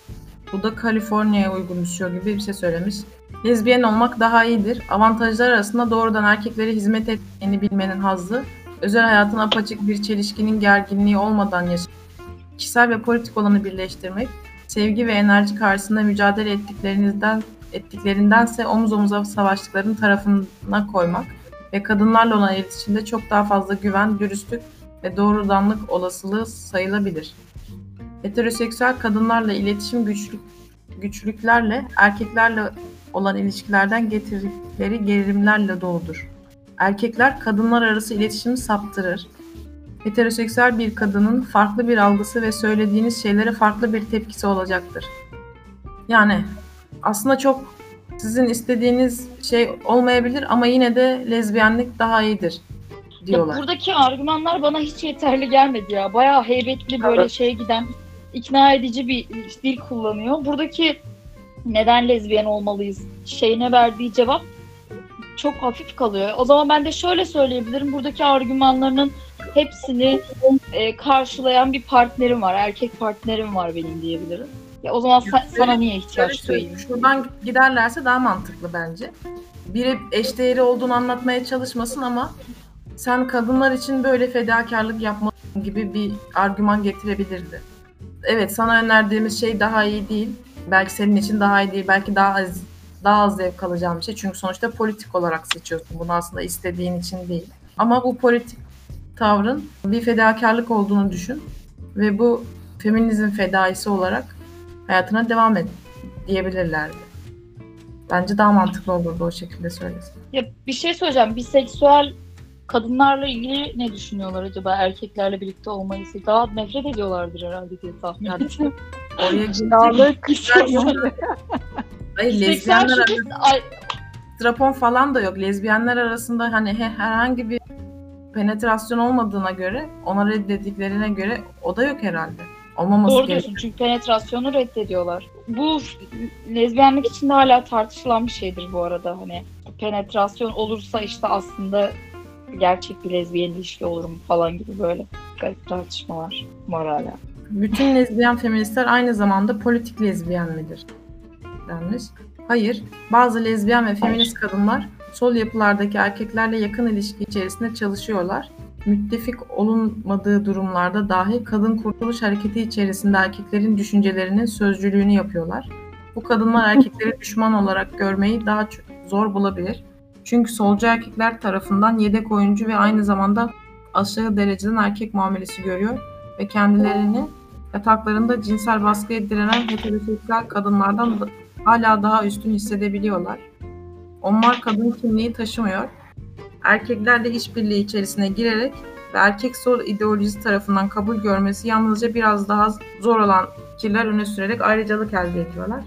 [SPEAKER 1] bu da Kaliforniya'ya uygun düşüyor gibi bir şey söylemiş. Lezbiyen olmak daha iyidir. Avantajlar arasında doğrudan erkeklere hizmet ettiğini bilmenin hazzı, özel hayatın apaçık bir çelişkinin gerginliği olmadan yaşamak, kişisel ve politik olanı birleştirmek, sevgi ve enerji karşısında mücadele ettiklerinizden ettiklerindense omuz omuza savaştıkların tarafına koymak ve kadınlarla olan iletişimde çok daha fazla güven, dürüstlük ve doğrudanlık olasılığı sayılabilir. Heteroseksüel kadınlarla iletişim güçlük, güçlüklerle erkeklerle olan ilişkilerden getirdikleri gerilimlerle doludur. Erkekler kadınlar arası iletişimi saptırır. Heteroseksüel bir kadının farklı bir algısı ve söylediğiniz şeylere farklı bir tepkisi olacaktır. Yani aslında çok sizin istediğiniz şey olmayabilir ama yine de lezbiyenlik daha iyidir
[SPEAKER 2] Ya
[SPEAKER 1] diyorlar.
[SPEAKER 2] buradaki argümanlar bana hiç yeterli gelmedi ya. Bayağı heybetli böyle şeye giden, ikna edici bir dil kullanıyor. Buradaki neden lezbiyen olmalıyız şeyine verdiği cevap çok hafif kalıyor. O zaman ben de şöyle söyleyebilirim. Buradaki argümanlarının hepsini e, karşılayan bir partnerim var. Erkek partnerim var benim diyebilirim. Ya o zaman sa- sana niye ihtiyaç duyayım?
[SPEAKER 1] Şuradan giderlerse daha mantıklı bence. Biri eşdeğeri olduğunu anlatmaya çalışmasın ama sen kadınlar için böyle fedakarlık yapmalısın gibi bir argüman getirebilirdi. Evet sana önerdiğimiz şey daha iyi değil. Belki senin için daha iyi değil. Belki daha az daha az zevk alacağım bir şey. Çünkü sonuçta politik olarak seçiyorsun. Bunu aslında istediğin için değil. Ama bu politik tavrın bir fedakarlık olduğunu düşün. Ve bu feminizm fedaisi olarak hayatına devam et diyebilirlerdi. Bence daha mantıklı olurdu o şekilde söylesin.
[SPEAKER 2] Ya bir şey söyleyeceğim. Biseksüel kadınlarla ilgili ne düşünüyorlar acaba? Erkeklerle birlikte olmayı daha nefret ediyorlardır herhalde diye tahmin ediyorum.
[SPEAKER 1] Oraya
[SPEAKER 3] Sağlık.
[SPEAKER 1] Hayır
[SPEAKER 2] Biseksüel
[SPEAKER 1] lezbiyenler
[SPEAKER 2] şiddet- ay,
[SPEAKER 1] strapon falan da yok. Lezbiyenler arasında hani he- herhangi bir penetrasyon olmadığına göre, ona reddediklerine göre o da yok herhalde. Olmaması
[SPEAKER 2] Doğru
[SPEAKER 1] gerekiyor.
[SPEAKER 2] diyorsun çünkü penetrasyonu reddediyorlar. Bu lezbiyenlik için de hala tartışılan bir şeydir bu arada. Hani penetrasyon olursa işte aslında gerçek bir lezbiyen ilişki olur mu falan gibi böyle garip tartışmalar var hala.
[SPEAKER 1] Bütün lezbiyen feministler aynı zamanda politik lezbiyen midir? Denmiş. Hayır. Bazı lezbiyen ve feminist kadınlar sol yapılardaki erkeklerle yakın ilişki içerisinde çalışıyorlar. Müttefik olunmadığı durumlarda dahi kadın kurtuluş hareketi içerisinde erkeklerin düşüncelerinin sözcülüğünü yapıyorlar. Bu kadınlar erkekleri düşman olarak görmeyi daha zor bulabilir. Çünkü solcu erkekler tarafından yedek oyuncu ve aynı zamanda aşağı dereceden erkek muamelesi görüyor ve kendilerini yataklarında cinsel baskıya direnen heteroseksüel kadınlardan da- hala daha üstün hissedebiliyorlar. Onlar kadın kimliği taşımıyor. Erkeklerle işbirliği içerisine girerek ve erkek sol ideolojisi tarafından kabul görmesi yalnızca biraz daha zor olan fikirler öne sürerek ayrıcalık elde ediyorlar.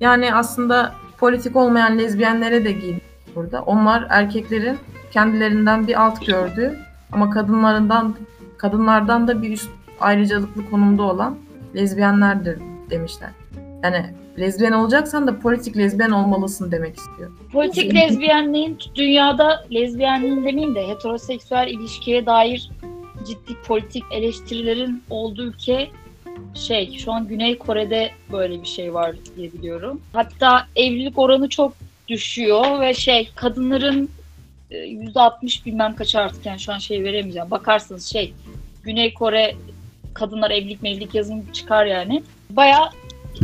[SPEAKER 1] Yani aslında politik olmayan lezbiyenlere de giyin burada. Onlar erkeklerin kendilerinden bir alt gördüğü ama kadınlarından kadınlardan da bir üst ayrıcalıklı konumda olan lezbiyenlerdir demişler. Yani lezbiyen olacaksan da politik lezbiyen olmalısın demek istiyor.
[SPEAKER 2] Politik lezbiyenliğin dünyada lezbiyenliğin demeyeyim de heteroseksüel ilişkiye dair ciddi politik eleştirilerin olduğu ülke şey şu an Güney Kore'de böyle bir şey var diye biliyorum. Hatta evlilik oranı çok düşüyor ve şey kadınların e, %60 bilmem kaç artık yani şu an şey veremeyeceğim. Bakarsınız şey Güney Kore kadınlar evlilik mevlilik yazın çıkar yani. Bayağı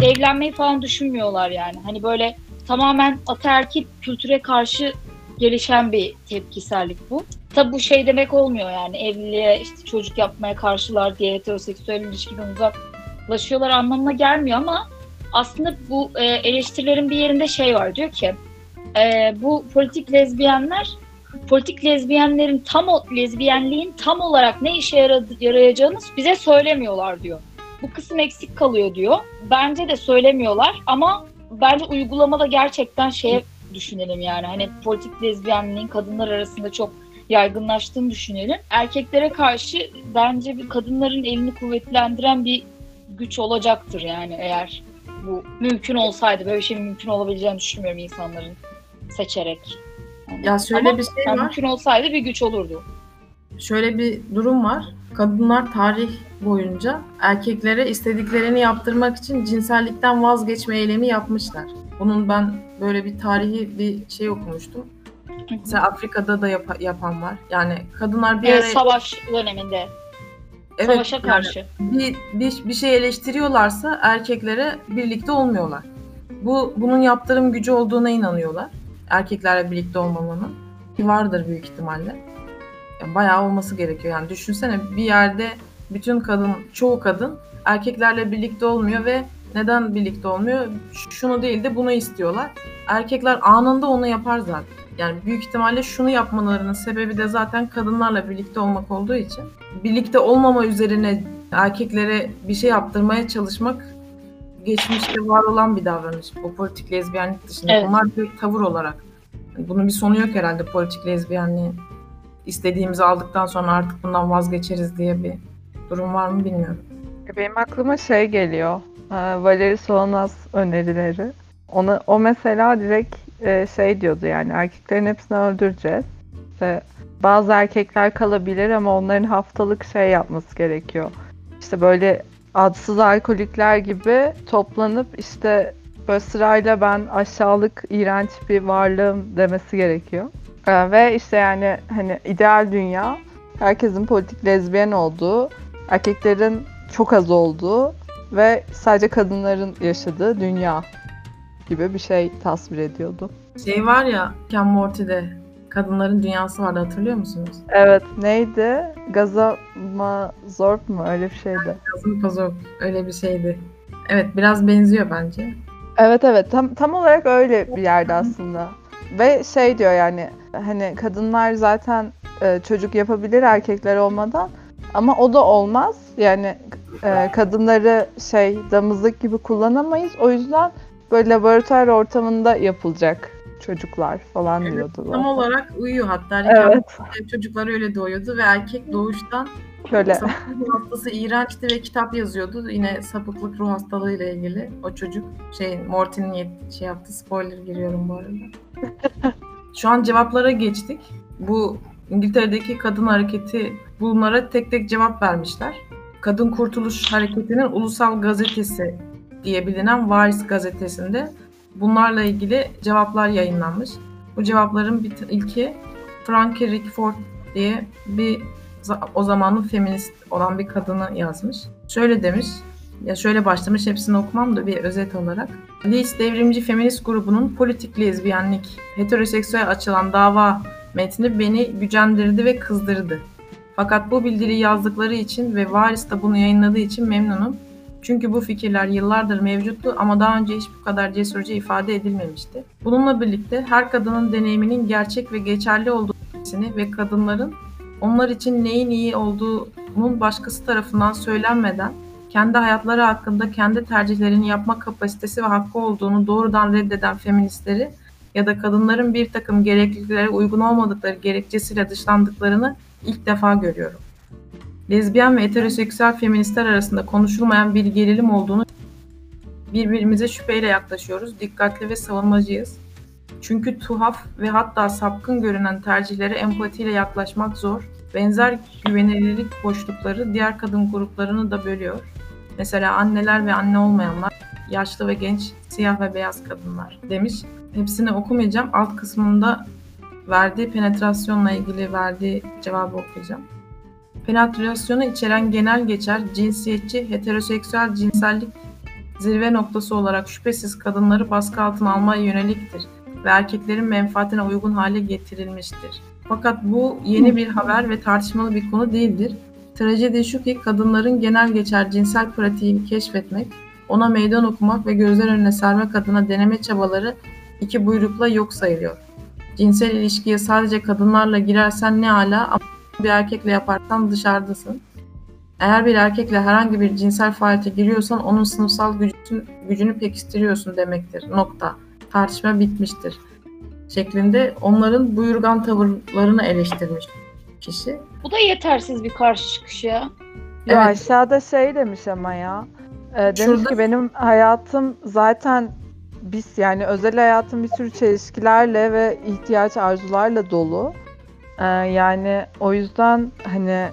[SPEAKER 2] evlenmeyi falan düşünmüyorlar yani. Hani böyle tamamen ataerkil kültüre karşı gelişen bir tepkisellik bu. Tabi bu şey demek olmuyor yani evliliğe işte çocuk yapmaya karşılar diye heteroseksüel ilişkiden uzaklaşıyorlar anlamına gelmiyor ama aslında bu e, eleştirilerin bir yerinde şey var diyor ki e, bu politik lezbiyenler politik lezbiyenlerin tam o lezbiyenliğin tam olarak ne işe yarayacağını bize söylemiyorlar diyor. Bu kısım eksik kalıyor diyor. Bence de söylemiyorlar ama bence uygulamada gerçekten şeye düşünelim yani. Hani politik lezbiyenliğin kadınlar arasında çok yaygınlaştığını düşünelim. Erkeklere karşı bence bir kadınların elini kuvvetlendiren bir güç olacaktır yani eğer bu mümkün olsaydı böyle bir şey mümkün olabileceğini düşünmüyorum insanların seçerek. Yani
[SPEAKER 1] Ya şöyle
[SPEAKER 2] ama
[SPEAKER 1] bir şey var.
[SPEAKER 2] mümkün olsaydı bir güç olurdu.
[SPEAKER 1] Şöyle bir durum var. Kadınlar tarih boyunca erkeklere istediklerini yaptırmak için cinsellikten vazgeçme eylemi yapmışlar. Bunun ben böyle bir tarihi bir şey okumuştum. Mesela Afrika'da da yap- yapan var. Yani kadınlar bir
[SPEAKER 2] Evet,
[SPEAKER 1] araya
[SPEAKER 2] savaş döneminde.
[SPEAKER 1] evet,
[SPEAKER 2] Savaşa
[SPEAKER 1] yani
[SPEAKER 2] karşı.
[SPEAKER 1] bir, bir, bir şey eleştiriyorlarsa erkeklere birlikte olmuyorlar. Bu bunun yaptırım gücü olduğuna inanıyorlar. Erkeklerle birlikte olmamanın. Vardır büyük ihtimalle. Yani bayağı olması gerekiyor. Yani düşünsene bir yerde bütün kadın, çoğu kadın erkeklerle birlikte olmuyor ve neden birlikte olmuyor? Şunu değil de bunu istiyorlar. Erkekler anında onu yapar zaten. Yani büyük ihtimalle şunu yapmalarının sebebi de zaten kadınlarla birlikte olmak olduğu için. Birlikte olmama üzerine erkeklere bir şey yaptırmaya çalışmak geçmişte var olan bir davranış. O politik lezbiyenlik dışında.
[SPEAKER 2] Evet.
[SPEAKER 1] Bunlar bir tavır olarak. Bunun bir sonu yok herhalde politik lezbiyenliğin. İstediğimizi aldıktan sonra artık bundan vazgeçeriz diye bir durum var mı bilmiyorum.
[SPEAKER 3] Benim aklıma şey geliyor. e, Valeri Solanas önerileri. Ona, o mesela direkt e, şey diyordu yani erkeklerin hepsini öldüreceğiz. işte bazı erkekler kalabilir ama onların haftalık şey yapması gerekiyor. İşte böyle adsız alkolikler gibi toplanıp işte böyle sırayla ben aşağılık, iğrenç bir varlığım demesi gerekiyor. Ee, ve işte yani hani ideal dünya herkesin politik lezbiyen olduğu, erkeklerin çok az olduğu ve sadece kadınların yaşadığı dünya gibi bir şey tasvir ediyordu.
[SPEAKER 1] Şey var ya Ken Morty'de kadınların dünyası vardı hatırlıyor musunuz?
[SPEAKER 3] Evet neydi? Gazamazorp mu öyle bir şeydi.
[SPEAKER 1] Gazamazorp öyle bir şeydi. Evet biraz benziyor bence.
[SPEAKER 3] Evet evet tam tam olarak öyle bir yerde aslında. Ve şey diyor yani hani kadınlar zaten e, çocuk yapabilir erkekler olmadan ama o da olmaz. Yani e, kadınları şey damızlık gibi kullanamayız. O yüzden böyle laboratuvar ortamında yapılacak çocuklar falan
[SPEAKER 1] Evet,
[SPEAKER 3] diyordu.
[SPEAKER 1] Tam olarak uyuyor hatta.
[SPEAKER 3] Evet.
[SPEAKER 1] Çocuklar öyle doğuyordu ve erkek doğuştan
[SPEAKER 3] Şöyle
[SPEAKER 1] sapıklık hastası iğrençti ve kitap yazıyordu. Yine sapıklık ruh hastalığıyla ilgili o çocuk. Şey Morty'nin yet- şey yaptı. Spoiler giriyorum bu arada. Şu an cevaplara geçtik. Bu İngiltere'deki kadın hareketi bunlara tek tek cevap vermişler. Kadın Kurtuluş Hareketi'nin ulusal gazetesi diye bilinen Varis gazetesinde bunlarla ilgili cevaplar yayınlanmış. Bu cevapların bir ilki Frankie Rickford diye bir o zamanın feminist olan bir kadını yazmış. Şöyle demiş, ya şöyle başlamış hepsini okumam da bir özet olarak. Leeds devrimci feminist grubunun politik lezbiyenlik, heteroseksüel açılan dava metni beni gücendirdi ve kızdırdı. Fakat bu bildiriyi yazdıkları için ve Varis de bunu yayınladığı için memnunum. Çünkü bu fikirler yıllardır mevcuttu ama daha önce hiç bu kadar cesurca ifade edilmemişti. Bununla birlikte her kadının deneyiminin gerçek ve geçerli olduğunu ve kadınların onlar için neyin iyi olduğunun başkası tarafından söylenmeden kendi hayatları hakkında kendi tercihlerini yapma kapasitesi ve hakkı olduğunu doğrudan reddeden feministleri ya da kadınların bir takım gerekliliklere uygun olmadıkları gerekçesiyle dışlandıklarını ilk defa görüyorum. Lezbiyen ve heteroseksüel feministler arasında konuşulmayan bir gerilim olduğunu birbirimize şüpheyle yaklaşıyoruz, dikkatli ve savunmacıyız. Çünkü tuhaf ve hatta sapkın görünen tercihlere empatiyle yaklaşmak zor. Benzer güvenilirlik boşlukları diğer kadın gruplarını da bölüyor. Mesela anneler ve anne olmayanlar, yaşlı ve genç, siyah ve beyaz kadınlar demiş. Hepsini okumayacağım. Alt kısmında verdiği penetrasyonla ilgili verdiği cevabı okuyacağım. Penetrasyonu içeren genel geçer, cinsiyetçi, heteroseksüel cinsellik zirve noktası olarak şüphesiz kadınları baskı altına almaya yöneliktir ve erkeklerin menfaatine uygun hale getirilmiştir. Fakat bu yeni bir haber ve tartışmalı bir konu değildir. Trajedi şu ki kadınların genel geçer cinsel pratiğini keşfetmek, ona meydan okumak ve gözler önüne sermek adına deneme çabaları iki buyrukla yok sayılıyor. Cinsel ilişkiye sadece kadınlarla girersen ne ala ama bir erkekle yaparsan dışarıdasın. Eğer bir erkekle herhangi bir cinsel faaliyete giriyorsan onun sınıfsal gücünü, gücünü pekiştiriyorsun demektir. Nokta. Tartışma bitmiştir. Şeklinde onların buyurgan tavırlarını eleştirmiş kişi.
[SPEAKER 2] Bu da yetersiz bir karşı çıkış ya.
[SPEAKER 3] Ya
[SPEAKER 1] Evet.
[SPEAKER 3] aşağıda şey demiş ama ya. E, demiş
[SPEAKER 1] Şurada-
[SPEAKER 3] ki benim hayatım zaten biz yani özel hayatım bir sürü çelişkilerle ve ihtiyaç arzularla dolu. E, yani o yüzden hani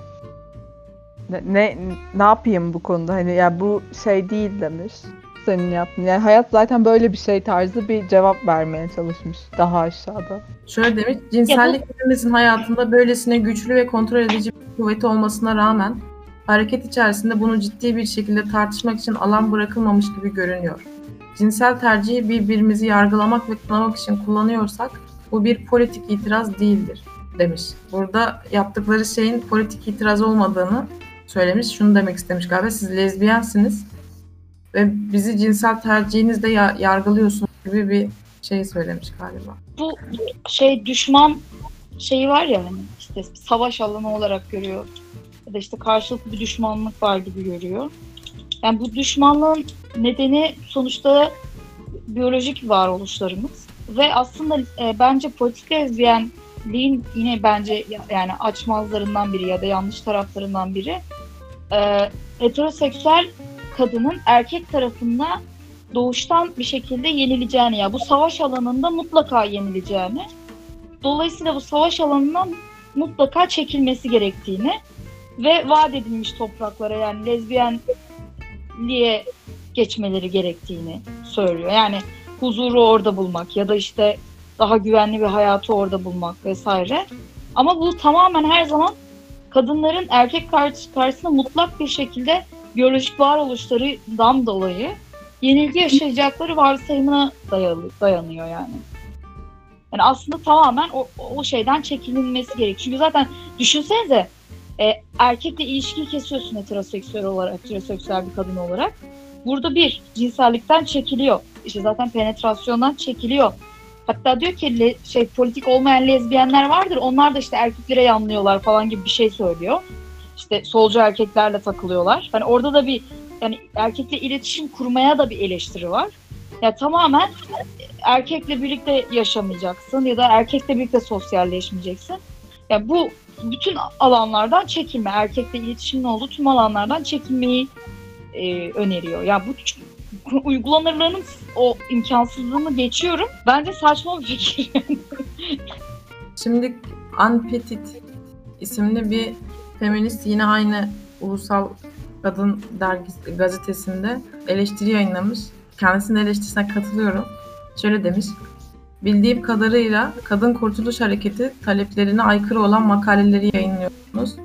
[SPEAKER 3] ne, ne ne yapayım bu konuda hani ya bu şey değil demiş senin yaptığın. Yani hayat zaten böyle bir şey tarzı bir cevap vermeye çalışmış daha aşağıda.
[SPEAKER 1] Şöyle demiş, cinsellik hepimizin hayatında böylesine güçlü ve kontrol edici bir kuvveti olmasına rağmen hareket içerisinde bunu ciddi bir şekilde tartışmak için alan bırakılmamış gibi görünüyor. Cinsel tercihi birbirimizi yargılamak ve kınamak için kullanıyorsak bu bir politik itiraz değildir demiş. Burada yaptıkları şeyin politik itiraz olmadığını söylemiş. Şunu demek istemiş galiba. Siz lezbiyensiniz ve bizi cinsel tercihinizle ya- yargılıyorsunuz gibi bir şey söylemiş galiba.
[SPEAKER 2] Bu şey düşman şeyi var ya hani işte savaş alanı olarak görüyor. Da işte karşılıklı bir düşmanlık var gibi görüyor. Yani bu düşmanlığın nedeni sonuçta biyolojik varoluşlarımız. Ve aslında e, bence politik lezbiyenliğin yine bence ya- yani açmazlarından biri ya da yanlış taraflarından biri e, heteroseksüel kadının erkek tarafında doğuştan bir şekilde yenileceğini ya bu savaş alanında mutlaka yenileceğini Dolayısıyla bu savaş alanından mutlaka çekilmesi gerektiğini ve vaat edilmiş topraklara yani lezbiyenliğe geçmeleri gerektiğini söylüyor. Yani huzuru orada bulmak ya da işte daha güvenli bir hayatı orada bulmak vesaire. Ama bu tamamen her zaman kadınların erkek karşısında mutlak bir şekilde biyolojik varoluşlarından dolayı yenilgi yaşayacakları varsayımına dayalı, dayanıyor yani. Yani aslında tamamen o, o şeyden çekilinmesi gerek. Çünkü zaten düşünsenize e, erkekle ilişkiyi kesiyorsun heteroseksüel olarak, heteroseksüel bir kadın olarak. Burada bir, cinsellikten çekiliyor. İşte zaten penetrasyondan çekiliyor. Hatta diyor ki le, şey politik olmayan lezbiyenler vardır. Onlar da işte erkeklere yanlıyorlar falan gibi bir şey söylüyor. İşte solcu erkeklerle takılıyorlar. Hani orada da bir yani erkekle iletişim kurmaya da bir eleştiri var. Ya tamamen erkekle birlikte yaşamayacaksın ya da erkekle birlikte sosyalleşmeyeceksin. Ya bu bütün alanlardan çekilme, erkekle iletişimin olduğu tüm alanlardan çekilmeyi e, öneriyor. Ya bu uygulanırlığının o imkansızlığını geçiyorum. Bence saçma bir fikir.
[SPEAKER 1] Şimdi Anpetit isimli bir feminist yine aynı ulusal kadın dergisi gazetesinde eleştiri yayınlamış. Kendisinin eleştirisine katılıyorum. Şöyle demiş. Bildiğim kadarıyla Kadın Kurtuluş Hareketi taleplerine aykırı olan makaleleri yayınlıyorsunuz.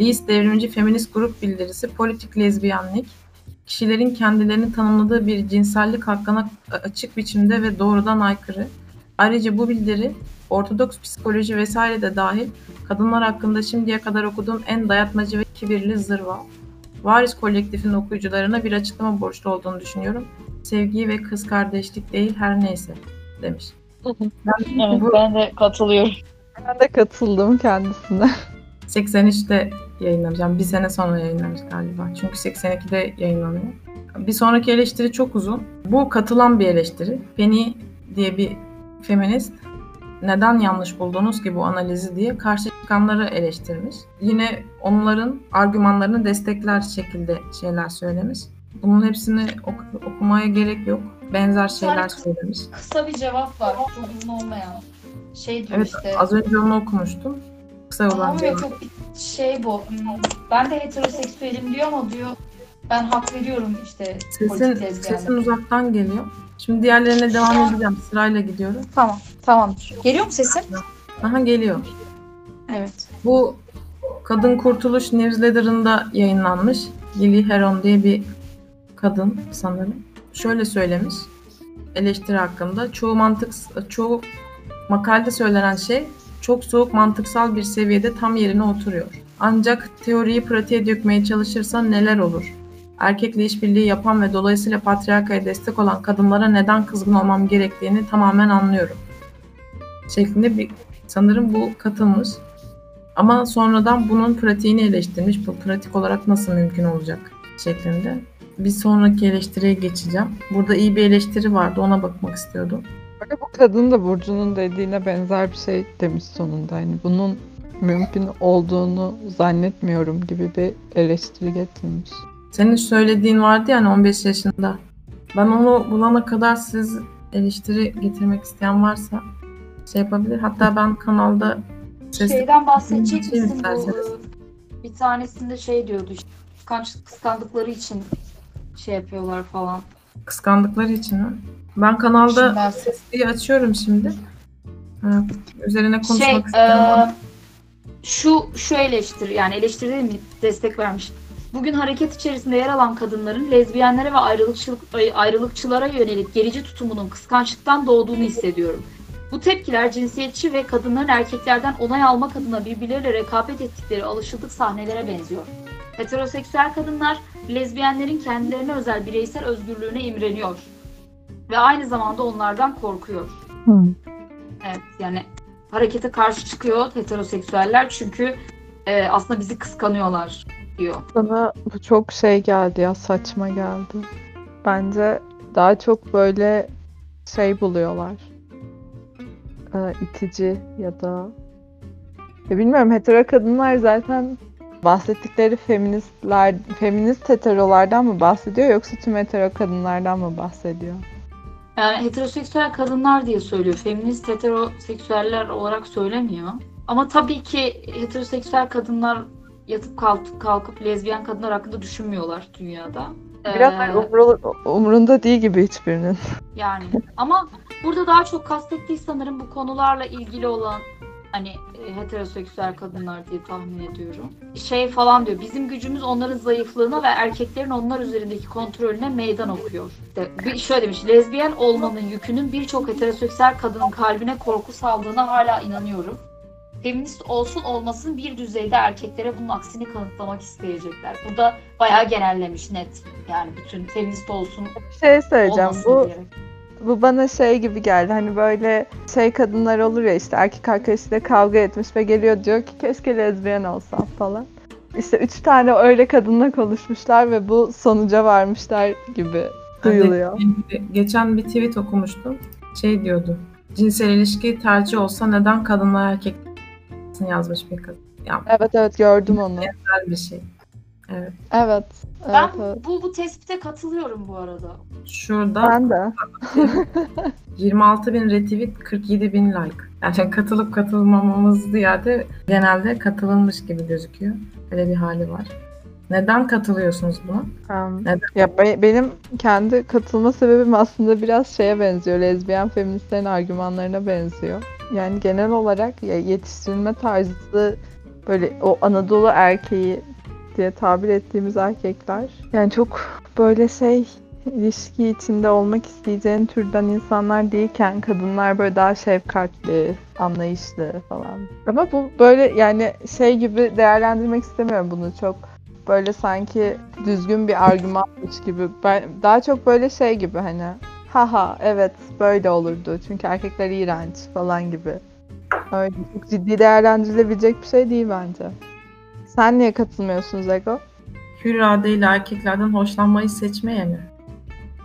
[SPEAKER 1] Leeds Devrimci Feminist Grup Bildirisi Politik Lezbiyenlik, kişilerin kendilerini tanımladığı bir cinsellik hakkına açık biçimde ve doğrudan aykırı. Ayrıca bu bildiri Ortodoks psikoloji vesaire de dahil kadınlar hakkında şimdiye kadar okuduğum en dayatmacı ve kibirli zırva. Varis kolektifinin okuyucularına bir açıklama borçlu olduğunu düşünüyorum. Sevgi ve kız kardeşlik değil her neyse demiş.
[SPEAKER 2] Ben, evet, bu, ben de katılıyorum.
[SPEAKER 3] Ben de katıldım kendisine.
[SPEAKER 1] 83'te yayınlamayacağım. Bir sene sonra yayınlamış galiba. Çünkü 82'de yayınlanıyor. Bir sonraki eleştiri çok uzun. Bu katılan bir eleştiri. Penny diye bir feminist neden yanlış buldunuz ki bu analizi diye karşı çıkanları eleştirmiş. Yine onların argümanlarını destekler şekilde şeyler söylemiş. Bunun hepsini ok- okumaya gerek yok. Benzer şeyler söylemiş.
[SPEAKER 2] Kısa bir cevap var. Çok uzun olmayan. Şey diyor
[SPEAKER 1] evet,
[SPEAKER 2] işte.
[SPEAKER 1] Az önce onu okumuştum. Kısa olan
[SPEAKER 2] cevap. çok şey bu. Ben de heteroseksüelim diyor ama diyor ben hak veriyorum işte.
[SPEAKER 1] Sesin, sesin uzaktan geliyor. Şimdi diğerlerine devam edeceğim. Sırayla gidiyorum.
[SPEAKER 2] Tamam. Tamam. Geliyor mu sesim?
[SPEAKER 1] Aha geliyor.
[SPEAKER 2] Evet.
[SPEAKER 1] Bu Kadın Kurtuluş Newsletter'ında yayınlanmış. Lily Heron diye bir kadın sanırım. Şöyle söylemiş eleştiri hakkında. Çoğu mantık çoğu makalede söylenen şey çok soğuk mantıksal bir seviyede tam yerine oturuyor. Ancak teoriyi pratiğe dökmeye çalışırsan neler olur? Erkekle işbirliği yapan ve dolayısıyla patriarkaya destek olan kadınlara neden kızgın olmam gerektiğini tamamen anlıyorum. Şeklinde bir sanırım bu katılmış. Ama sonradan bunun pratiğini eleştirmiş. Bu pratik olarak nasıl mümkün olacak şeklinde. Bir sonraki eleştiriye geçeceğim. Burada iyi bir eleştiri vardı. Ona bakmak istiyordum.
[SPEAKER 3] Böyle bu kadın da Burcu'nun dediğine benzer bir şey demiş sonunda. Yani bunun mümkün olduğunu zannetmiyorum gibi bir eleştiri getirmiş.
[SPEAKER 1] Senin söylediğin vardı yani 15 yaşında. Ben onu bulana kadar siz eleştiri getirmek isteyen varsa şey yapabilir. Hatta ben kanalda
[SPEAKER 2] sesli... Şeyden bahsedecek şey misin? Bu, bir tanesinde şey diyordu işte, kıskanç, kıskandıkları için şey yapıyorlar falan.
[SPEAKER 1] Kıskandıkları için mi? Ben kanalda sesliyi açıyorum şimdi. üzerine konuşmak şey, isteyen e,
[SPEAKER 2] Şu, şu eleştiri yani eleştiri değil mi? Destek vermiş. Bugün hareket içerisinde yer alan kadınların lezbiyenlere ve ayrılıkçılara yönelik gerici tutumunun kıskançlıktan doğduğunu hissediyorum. Bu tepkiler cinsiyetçi ve kadınların erkeklerden onay almak adına birbirleriyle rekabet ettikleri alışıldık sahnelere benziyor. Heteroseksüel kadınlar lezbiyenlerin kendilerine özel bireysel özgürlüğüne imreniyor ve aynı zamanda onlardan korkuyor. Hmm. Evet yani harekete karşı çıkıyor heteroseksüeller çünkü e, aslında bizi kıskanıyorlar diyor.
[SPEAKER 3] Bana bu çok şey geldi ya saçma geldi. Bence daha çok böyle şey buluyorlar. Ee, itici ya da ya bilmiyorum hetero kadınlar zaten bahsettikleri feministler, feminist heterolardan mı bahsediyor yoksa tüm hetero kadınlardan mı bahsediyor?
[SPEAKER 2] Yani heteroseksüel kadınlar diye söylüyor. Feminist heteroseksüeller olarak söylemiyor. Ama tabii ki heteroseksüel kadınlar yatıp kalkıp, kalkıp lezbiyen kadınlar hakkında düşünmüyorlar dünyada.
[SPEAKER 3] Biraz ee, umru, umrunda değil gibi hiçbirinin.
[SPEAKER 2] Yani ama burada daha çok kastettiği sanırım bu konularla ilgili olan hani e, heteroseksüel kadınlar diye tahmin ediyorum. Şey falan diyor. Bizim gücümüz onların zayıflığına ve erkeklerin onlar üzerindeki kontrolüne meydan okuyor. İşte bir şöyle demiş. Lezbiyen olmanın yükünün birçok heteroseksüel kadının kalbine korku saldığına hala inanıyorum feminist olsun olmasın bir düzeyde erkeklere bunun aksini kanıtlamak isteyecekler. Bu da bayağı genellemiş net. Yani bütün feminist olsun
[SPEAKER 3] şey söyleyeceğim. Bu diyerek. Bu bana şey gibi geldi. Hani böyle şey kadınlar olur ya işte erkek arkadaşıyla kavga etmiş ve geliyor diyor ki keşke lezbiyen olsam falan. İşte üç tane öyle kadınla konuşmuşlar ve bu sonuca varmışlar gibi duyuluyor.
[SPEAKER 1] Geçen bir tweet okumuştum. Şey diyordu. Cinsel ilişki tercih olsa neden kadınla erkek yazmış bir kız.
[SPEAKER 3] Yani, evet evet gördüm onu.
[SPEAKER 1] Güzel bir şey. Evet.
[SPEAKER 3] Evet.
[SPEAKER 2] Ben
[SPEAKER 3] evet.
[SPEAKER 2] bu bu tespite katılıyorum bu arada.
[SPEAKER 1] Şurada
[SPEAKER 3] ben de.
[SPEAKER 1] 26 bin retweet 47 bin like. Yani katılıp katılmamamız ziyade genelde katılılmış gibi gözüküyor. Öyle bir hali var. Neden katılıyorsunuz buna?
[SPEAKER 3] Um, Neden? Ya be, benim kendi katılma sebebim aslında biraz şeye benziyor. Lezbiyen feministlerin argümanlarına benziyor. Yani genel olarak ya yetiştirilme tarzı böyle o Anadolu erkeği diye tabir ettiğimiz erkekler. Yani çok böyle şey ilişki içinde olmak isteyeceğin türden insanlar değilken kadınlar böyle daha şefkatli, anlayışlı falan. Ama bu böyle yani şey gibi değerlendirmek istemiyorum bunu çok böyle sanki düzgün bir argümanmış gibi. Ben daha çok böyle şey gibi hani haha evet böyle olurdu çünkü erkekler iğrenç falan gibi. Öyle çok ciddi değerlendirilebilecek bir şey değil bence. Sen niye katılmıyorsun Zego?
[SPEAKER 1] Hür iradeyle erkeklerden hoşlanmayı seçmeye mi?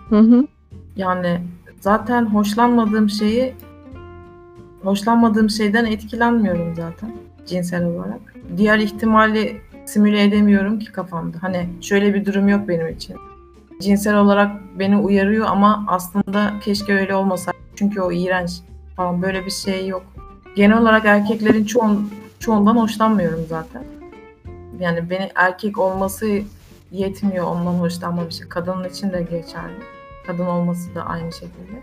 [SPEAKER 3] Hı hı.
[SPEAKER 1] Yani zaten hoşlanmadığım şeyi hoşlanmadığım şeyden etkilenmiyorum zaten cinsel olarak. Diğer ihtimali simüle edemiyorum ki kafamda. Hani şöyle bir durum yok benim için. Cinsel olarak beni uyarıyor ama aslında keşke öyle olmasa. Çünkü o iğrenç falan böyle bir şey yok. Genel olarak erkeklerin çoğun, çoğundan hoşlanmıyorum zaten. Yani beni erkek olması yetmiyor ondan hoşlanmam için. Kadının için de geçerli. Kadın olması da aynı şekilde.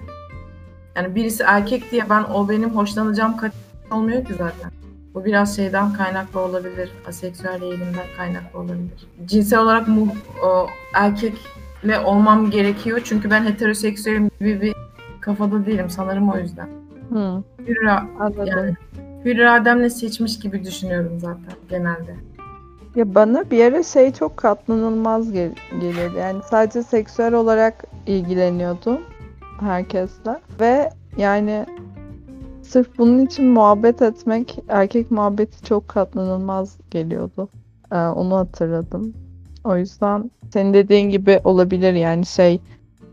[SPEAKER 1] Yani birisi erkek diye ben o benim hoşlanacağım kadın olmuyor ki zaten. Bu biraz şeyden kaynaklı olabilir. Aseksüel eğilimden kaynaklı olabilir. Cinsel olarak mu, o, erkekle olmam gerekiyor. Çünkü ben heteroseksüelim gibi bir kafada değilim sanırım o yüzden.
[SPEAKER 3] Hmm.
[SPEAKER 1] Hür, yani, hür irademle seçmiş gibi düşünüyorum zaten genelde.
[SPEAKER 3] Ya bana bir ara şey çok katlanılmaz gel geliyordu. Yani sadece seksüel olarak ilgileniyordum herkesle. Ve yani Sırf bunun için muhabbet etmek, erkek muhabbeti çok katlanılmaz geliyordu. Ee, onu hatırladım. O yüzden senin dediğin gibi olabilir yani şey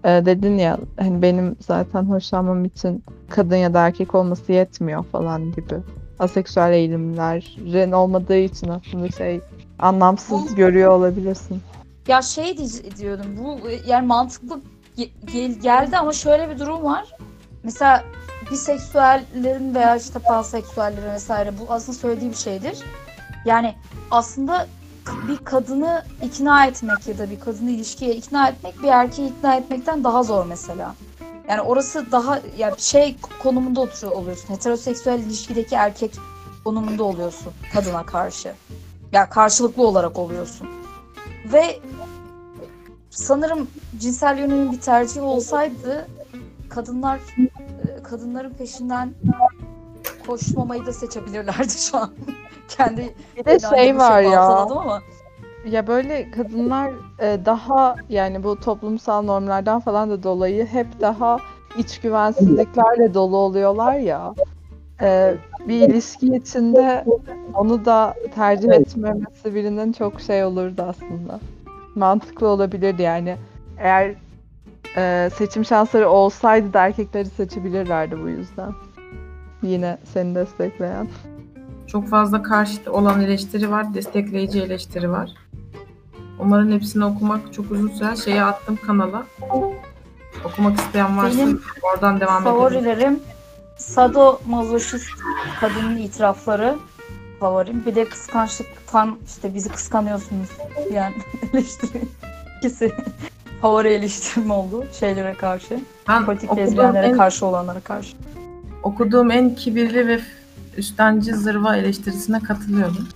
[SPEAKER 3] e, dedin ya hani benim zaten hoşlanmam için kadın ya da erkek olması yetmiyor falan gibi. Aseksüel eğilimlerin olmadığı için aslında şey anlamsız görüyor olabilirsin.
[SPEAKER 2] Ya şey diyordum bu yani mantıklı gel, geldi ama şöyle bir durum var. Mesela biseksüellerin veya işte panseksüellerin vesaire bu aslında söylediği bir şeydir. Yani aslında bir kadını ikna etmek ya da bir kadını ilişkiye ikna etmek bir erkeği ikna etmekten daha zor mesela. Yani orası daha yani şey konumunda oturuyor oluyorsun. Heteroseksüel ilişkideki erkek konumunda oluyorsun kadına karşı. Ya yani karşılıklı olarak oluyorsun. Ve sanırım cinsel yönelimin bir tercih olsaydı kadınlar kadınların peşinden koşmamayı da seçebilirlerdi şu an. Kendi
[SPEAKER 3] bir de şey var ya. Ama. Ya böyle kadınlar e, daha yani bu toplumsal normlardan falan da dolayı hep daha iç güvensizliklerle dolu oluyorlar ya. E, bir ilişki içinde onu da tercih etmemesi birinin çok şey olurdu aslında. Mantıklı olabilirdi yani. Eğer e, seçim şansları olsaydı da erkekleri seçebilirlerdi bu yüzden. Yine seni destekleyen.
[SPEAKER 1] Çok fazla karşı olan eleştiri var, destekleyici eleştiri var. Onların hepsini okumak çok uzun sürer. Şeyi attım kanala. Okumak isteyen varsa
[SPEAKER 2] Benim
[SPEAKER 1] oradan devam edelim.
[SPEAKER 2] favorilerim Sado mazoşist kadının itirafları favorim. Bir de kıskançlıktan işte bizi kıskanıyorsunuz yani eleştiri. İkisi favori eleştirim oldu şeylere karşı.
[SPEAKER 1] Ben
[SPEAKER 2] Politik lezbiyenlere
[SPEAKER 1] en,
[SPEAKER 2] karşı olanlara karşı.
[SPEAKER 1] okuduğum en kibirli ve üstenci zırva eleştirisine katılıyorum.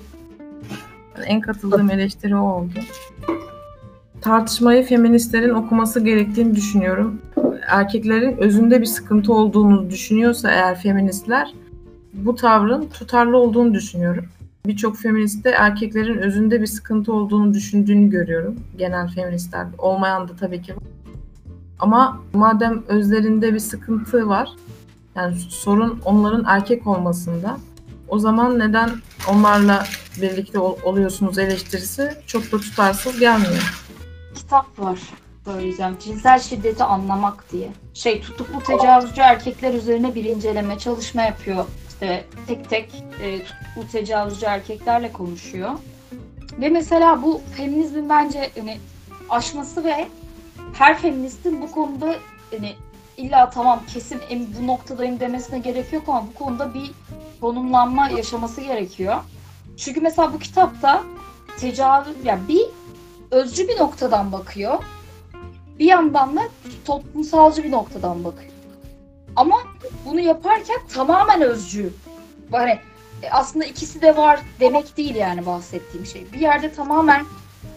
[SPEAKER 1] En katıldığım eleştiri o oldu. Tartışmayı feministlerin okuması gerektiğini düşünüyorum. Erkeklerin özünde bir sıkıntı olduğunu düşünüyorsa eğer feministler bu tavrın tutarlı olduğunu düşünüyorum. Birçok feministe erkeklerin özünde bir sıkıntı olduğunu düşündüğünü görüyorum. Genel feministler olmayan da tabii ki. Ama madem özlerinde bir sıkıntı var, yani sorun onların erkek olmasında, o zaman neden onlarla birlikte ol- oluyorsunuz eleştirisi çok da tutarsız gelmiyor.
[SPEAKER 2] Kitap var söyleyeceğim. Cinsel şiddeti anlamak diye. Şey tutuklu tecavüzcü erkekler üzerine bir inceleme çalışma yapıyor. İşte tek tek e, tutuklu tecavüzcü erkeklerle konuşuyor. Ve mesela bu feminizmin bence hani aşması ve her feministin bu konuda hani illa tamam kesin em- bu noktadayım demesine gerek yok ama bu konuda bir konumlanma yaşaması gerekiyor. Çünkü mesela bu kitapta tecavüz yani bir özcü bir noktadan bakıyor. Bir yandan da toplumsalcı bir noktadan bakıyor. Ama bunu yaparken tamamen özcü. Hani e, aslında ikisi de var demek değil yani bahsettiğim şey. Bir yerde tamamen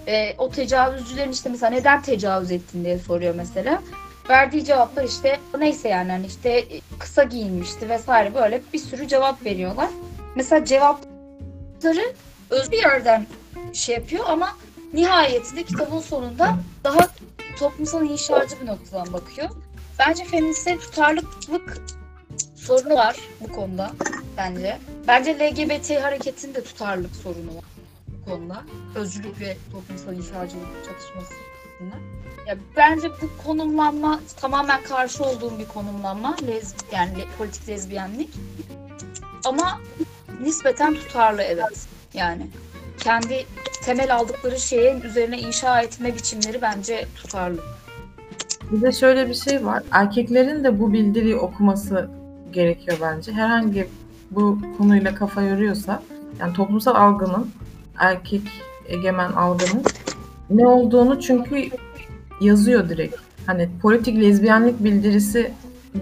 [SPEAKER 2] e, o tecavüzcülerin işte mesela neden tecavüz ettin diye soruyor mesela. Verdiği cevaplar işte neyse yani hani işte e, kısa giyinmişti vesaire böyle bir sürü cevap veriyorlar. Mesela cevapları öz bir yerden şey yapıyor ama nihayetinde kitabın sonunda daha toplumsal inşacı bir noktadan bakıyor. Bence feministlerin tutarlılık sorunu var bu konuda bence. Bence LGBT hareketinin de tutarlılık sorunu var bu konuda. Özcülük ve toplumsal inşacılık çatışması. Ya bence bu konumlanma tamamen karşı olduğum bir konumlanma. Lez, yani le- politik lezbiyenlik. Ama nispeten tutarlı evet. Yani kendi temel aldıkları şeyin üzerine inşa etme biçimleri bence tutarlı.
[SPEAKER 1] Bir de şöyle bir şey var. Erkeklerin de bu bildiriyi okuması gerekiyor bence. Herhangi bu konuyla kafa yoruyorsa, yani toplumsal algının, erkek egemen algının ne olduğunu çünkü yazıyor direkt. Hani politik lezbiyenlik bildirisi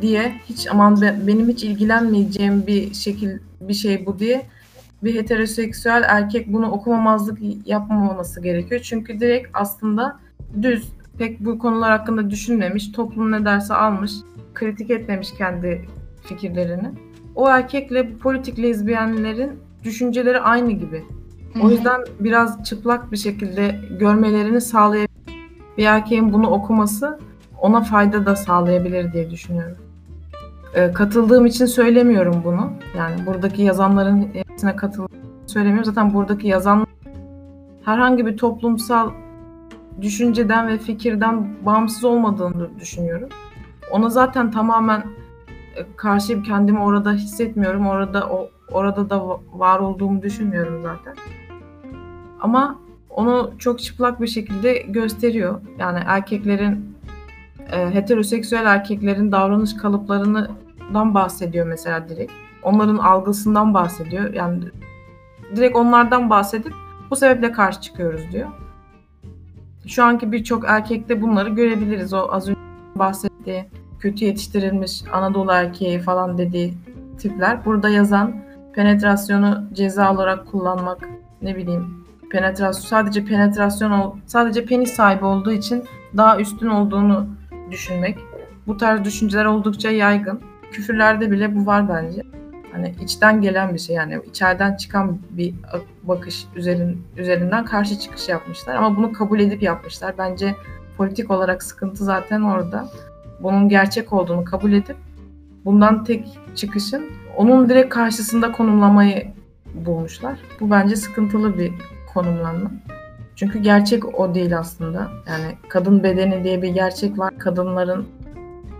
[SPEAKER 1] diye hiç aman be- benim hiç ilgilenmeyeceğim bir şekil bir şey bu diye bir heteroseksüel erkek bunu okumamazlık yapmaması gerekiyor. Çünkü direkt aslında düz pek bu konular hakkında düşünmemiş, toplum ne derse almış, kritik etmemiş kendi fikirlerini. O erkekle politik lezbiyenlerin düşünceleri aynı gibi. O yüzden biraz çıplak bir şekilde görmelerini sağlayabilir. Bir erkeğin bunu okuması ona fayda da sağlayabilir diye düşünüyorum. Ee, katıldığım için söylemiyorum bunu. Yani buradaki yazanların hepsine katıldığım söylemiyorum. Zaten buradaki yazan herhangi bir toplumsal düşünceden ve fikirden bağımsız olmadığını düşünüyorum. Ona zaten tamamen e, karşı kendimi orada hissetmiyorum. Orada o orada da va- var olduğumu düşünmüyorum zaten. Ama onu çok çıplak bir şekilde gösteriyor. Yani erkeklerin e, heteroseksüel erkeklerin davranış kalıplarından bahsediyor mesela direkt. Onların algısından bahsediyor. Yani direkt onlardan bahsedip bu sebeple karşı çıkıyoruz diyor. Şu anki birçok erkekte bunları görebiliriz. O az önce bahsettiği kötü yetiştirilmiş Anadolu erkeği falan dediği tipler. Burada yazan penetrasyonu ceza olarak kullanmak, ne bileyim penetrasyon sadece penetrasyon sadece penis sahibi olduğu için daha üstün olduğunu düşünmek. Bu tarz düşünceler oldukça yaygın. Küfürlerde bile bu var bence. Hani içten gelen bir şey yani içeriden çıkan bir bakış üzerin, üzerinden karşı çıkış yapmışlar ama bunu kabul edip yapmışlar. Bence politik olarak sıkıntı zaten orada. Bunun gerçek olduğunu kabul edip bundan tek çıkışın onun direkt karşısında konumlamayı bulmuşlar. Bu bence sıkıntılı bir konumlanma. Çünkü gerçek o değil aslında. Yani kadın bedeni diye bir gerçek var. Kadınların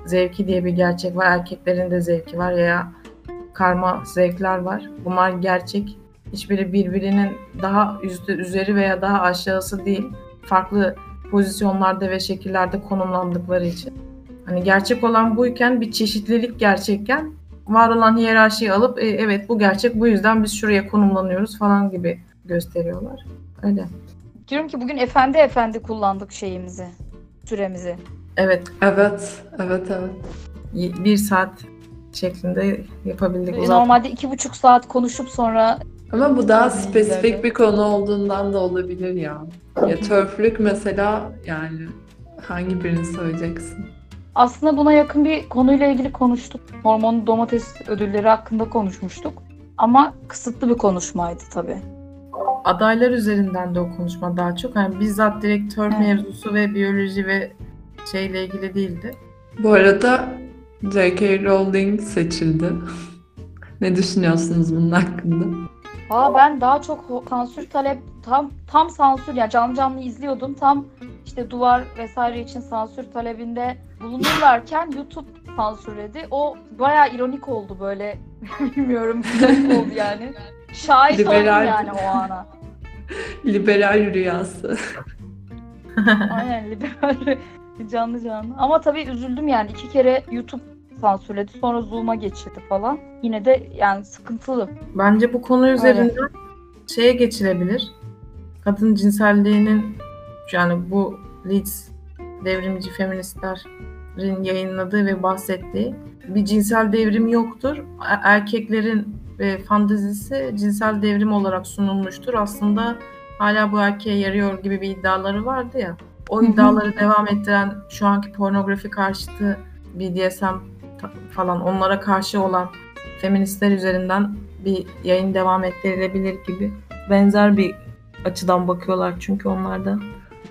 [SPEAKER 1] zevki diye bir gerçek var. Erkeklerin de zevki var veya karma zevkler var. Bunlar gerçek. Hiçbiri birbirinin daha üstü, üzeri veya daha aşağısı değil. Farklı pozisyonlarda ve şekillerde konumlandıkları için. Hani gerçek olan buyken bir çeşitlilik gerçekken var olan hiyerarşiyi alıp e, evet bu gerçek bu yüzden biz şuraya konumlanıyoruz falan gibi gösteriyorlar. Öyle.
[SPEAKER 2] Diyorum ki bugün efendi efendi kullandık şeyimizi, süremizi.
[SPEAKER 1] Evet.
[SPEAKER 4] Evet, evet, evet.
[SPEAKER 1] y- Bir saat şeklinde yapabildik. Uzat-
[SPEAKER 2] Normalde iki buçuk saat konuşup sonra
[SPEAKER 4] Ama bu daha spesifik bir konu olduğundan da olabilir ya. Ya törflük mesela yani hangi birini söyleyeceksin?
[SPEAKER 2] aslında buna yakın bir konuyla ilgili konuştuk. Hormonlu domates ödülleri hakkında konuşmuştuk. Ama kısıtlı bir konuşmaydı tabii.
[SPEAKER 1] adaylar üzerinden de o konuşma daha çok. Yani bizzat direktör
[SPEAKER 2] Evet.
[SPEAKER 1] mevzusu ve biyoloji ve şeyle ilgili değildi.
[SPEAKER 4] Bu arada J.K. Rowling seçildi. ne düşünüyorsunuz bunun hakkında?
[SPEAKER 2] Aa ben daha çok sansür talep tam tam sansür yani canlı canlı izliyordum. Tam işte duvar vesaire için sansür talebinde bulunurlarken YouTube sansürledi. O bayağı ironik oldu böyle. Bilmiyorum oldu yani. Şahit oldum
[SPEAKER 4] Liberal.
[SPEAKER 2] yani o ana.
[SPEAKER 4] Liberal rüyası.
[SPEAKER 2] Aynen liberal canlı canlı. Ama tabii üzüldüm yani iki kere YouTube sansürledi sonra Zoom'a geçirdi falan. Yine de yani sıkıntılı.
[SPEAKER 1] Bence bu konu üzerinden şeye geçilebilir. Kadın cinselliğinin yani bu Leeds devrimci feministlerin yayınladığı ve bahsettiği bir cinsel devrim yoktur. E- Erkeklerin e, fantezisi cinsel devrim olarak sunulmuştur. Aslında hala bu erkeğe yarıyor gibi bir iddiaları vardı ya. O iddiaları devam ettiren şu anki pornografi karşıtı BDSM falan onlara karşı olan feministler üzerinden bir yayın devam ettirilebilir gibi benzer bir açıdan bakıyorlar çünkü onlar da.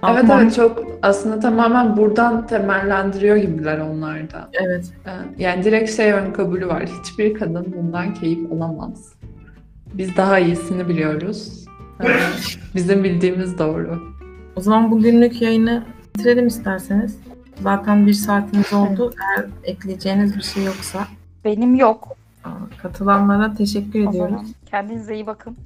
[SPEAKER 4] Evet
[SPEAKER 1] Ama-
[SPEAKER 4] evet çok aslında tamamen buradan temellendiriyor gibiler onlar da.
[SPEAKER 1] Evet.
[SPEAKER 4] Ee, Yani direkt şey ön kabulü var. Hiçbir kadın bundan keyif alamaz. Biz daha iyisini biliyoruz. Ee, Bizim bildiğimiz doğru.
[SPEAKER 1] O zaman bugünlük yayını bitirelim isterseniz. Zaten bir saatimiz oldu. Eğer ekleyeceğiniz bir şey yoksa
[SPEAKER 2] Benim yok.
[SPEAKER 1] katılanlara teşekkür
[SPEAKER 2] O
[SPEAKER 1] ediyoruz.
[SPEAKER 2] zaman kendinize iyi bakın.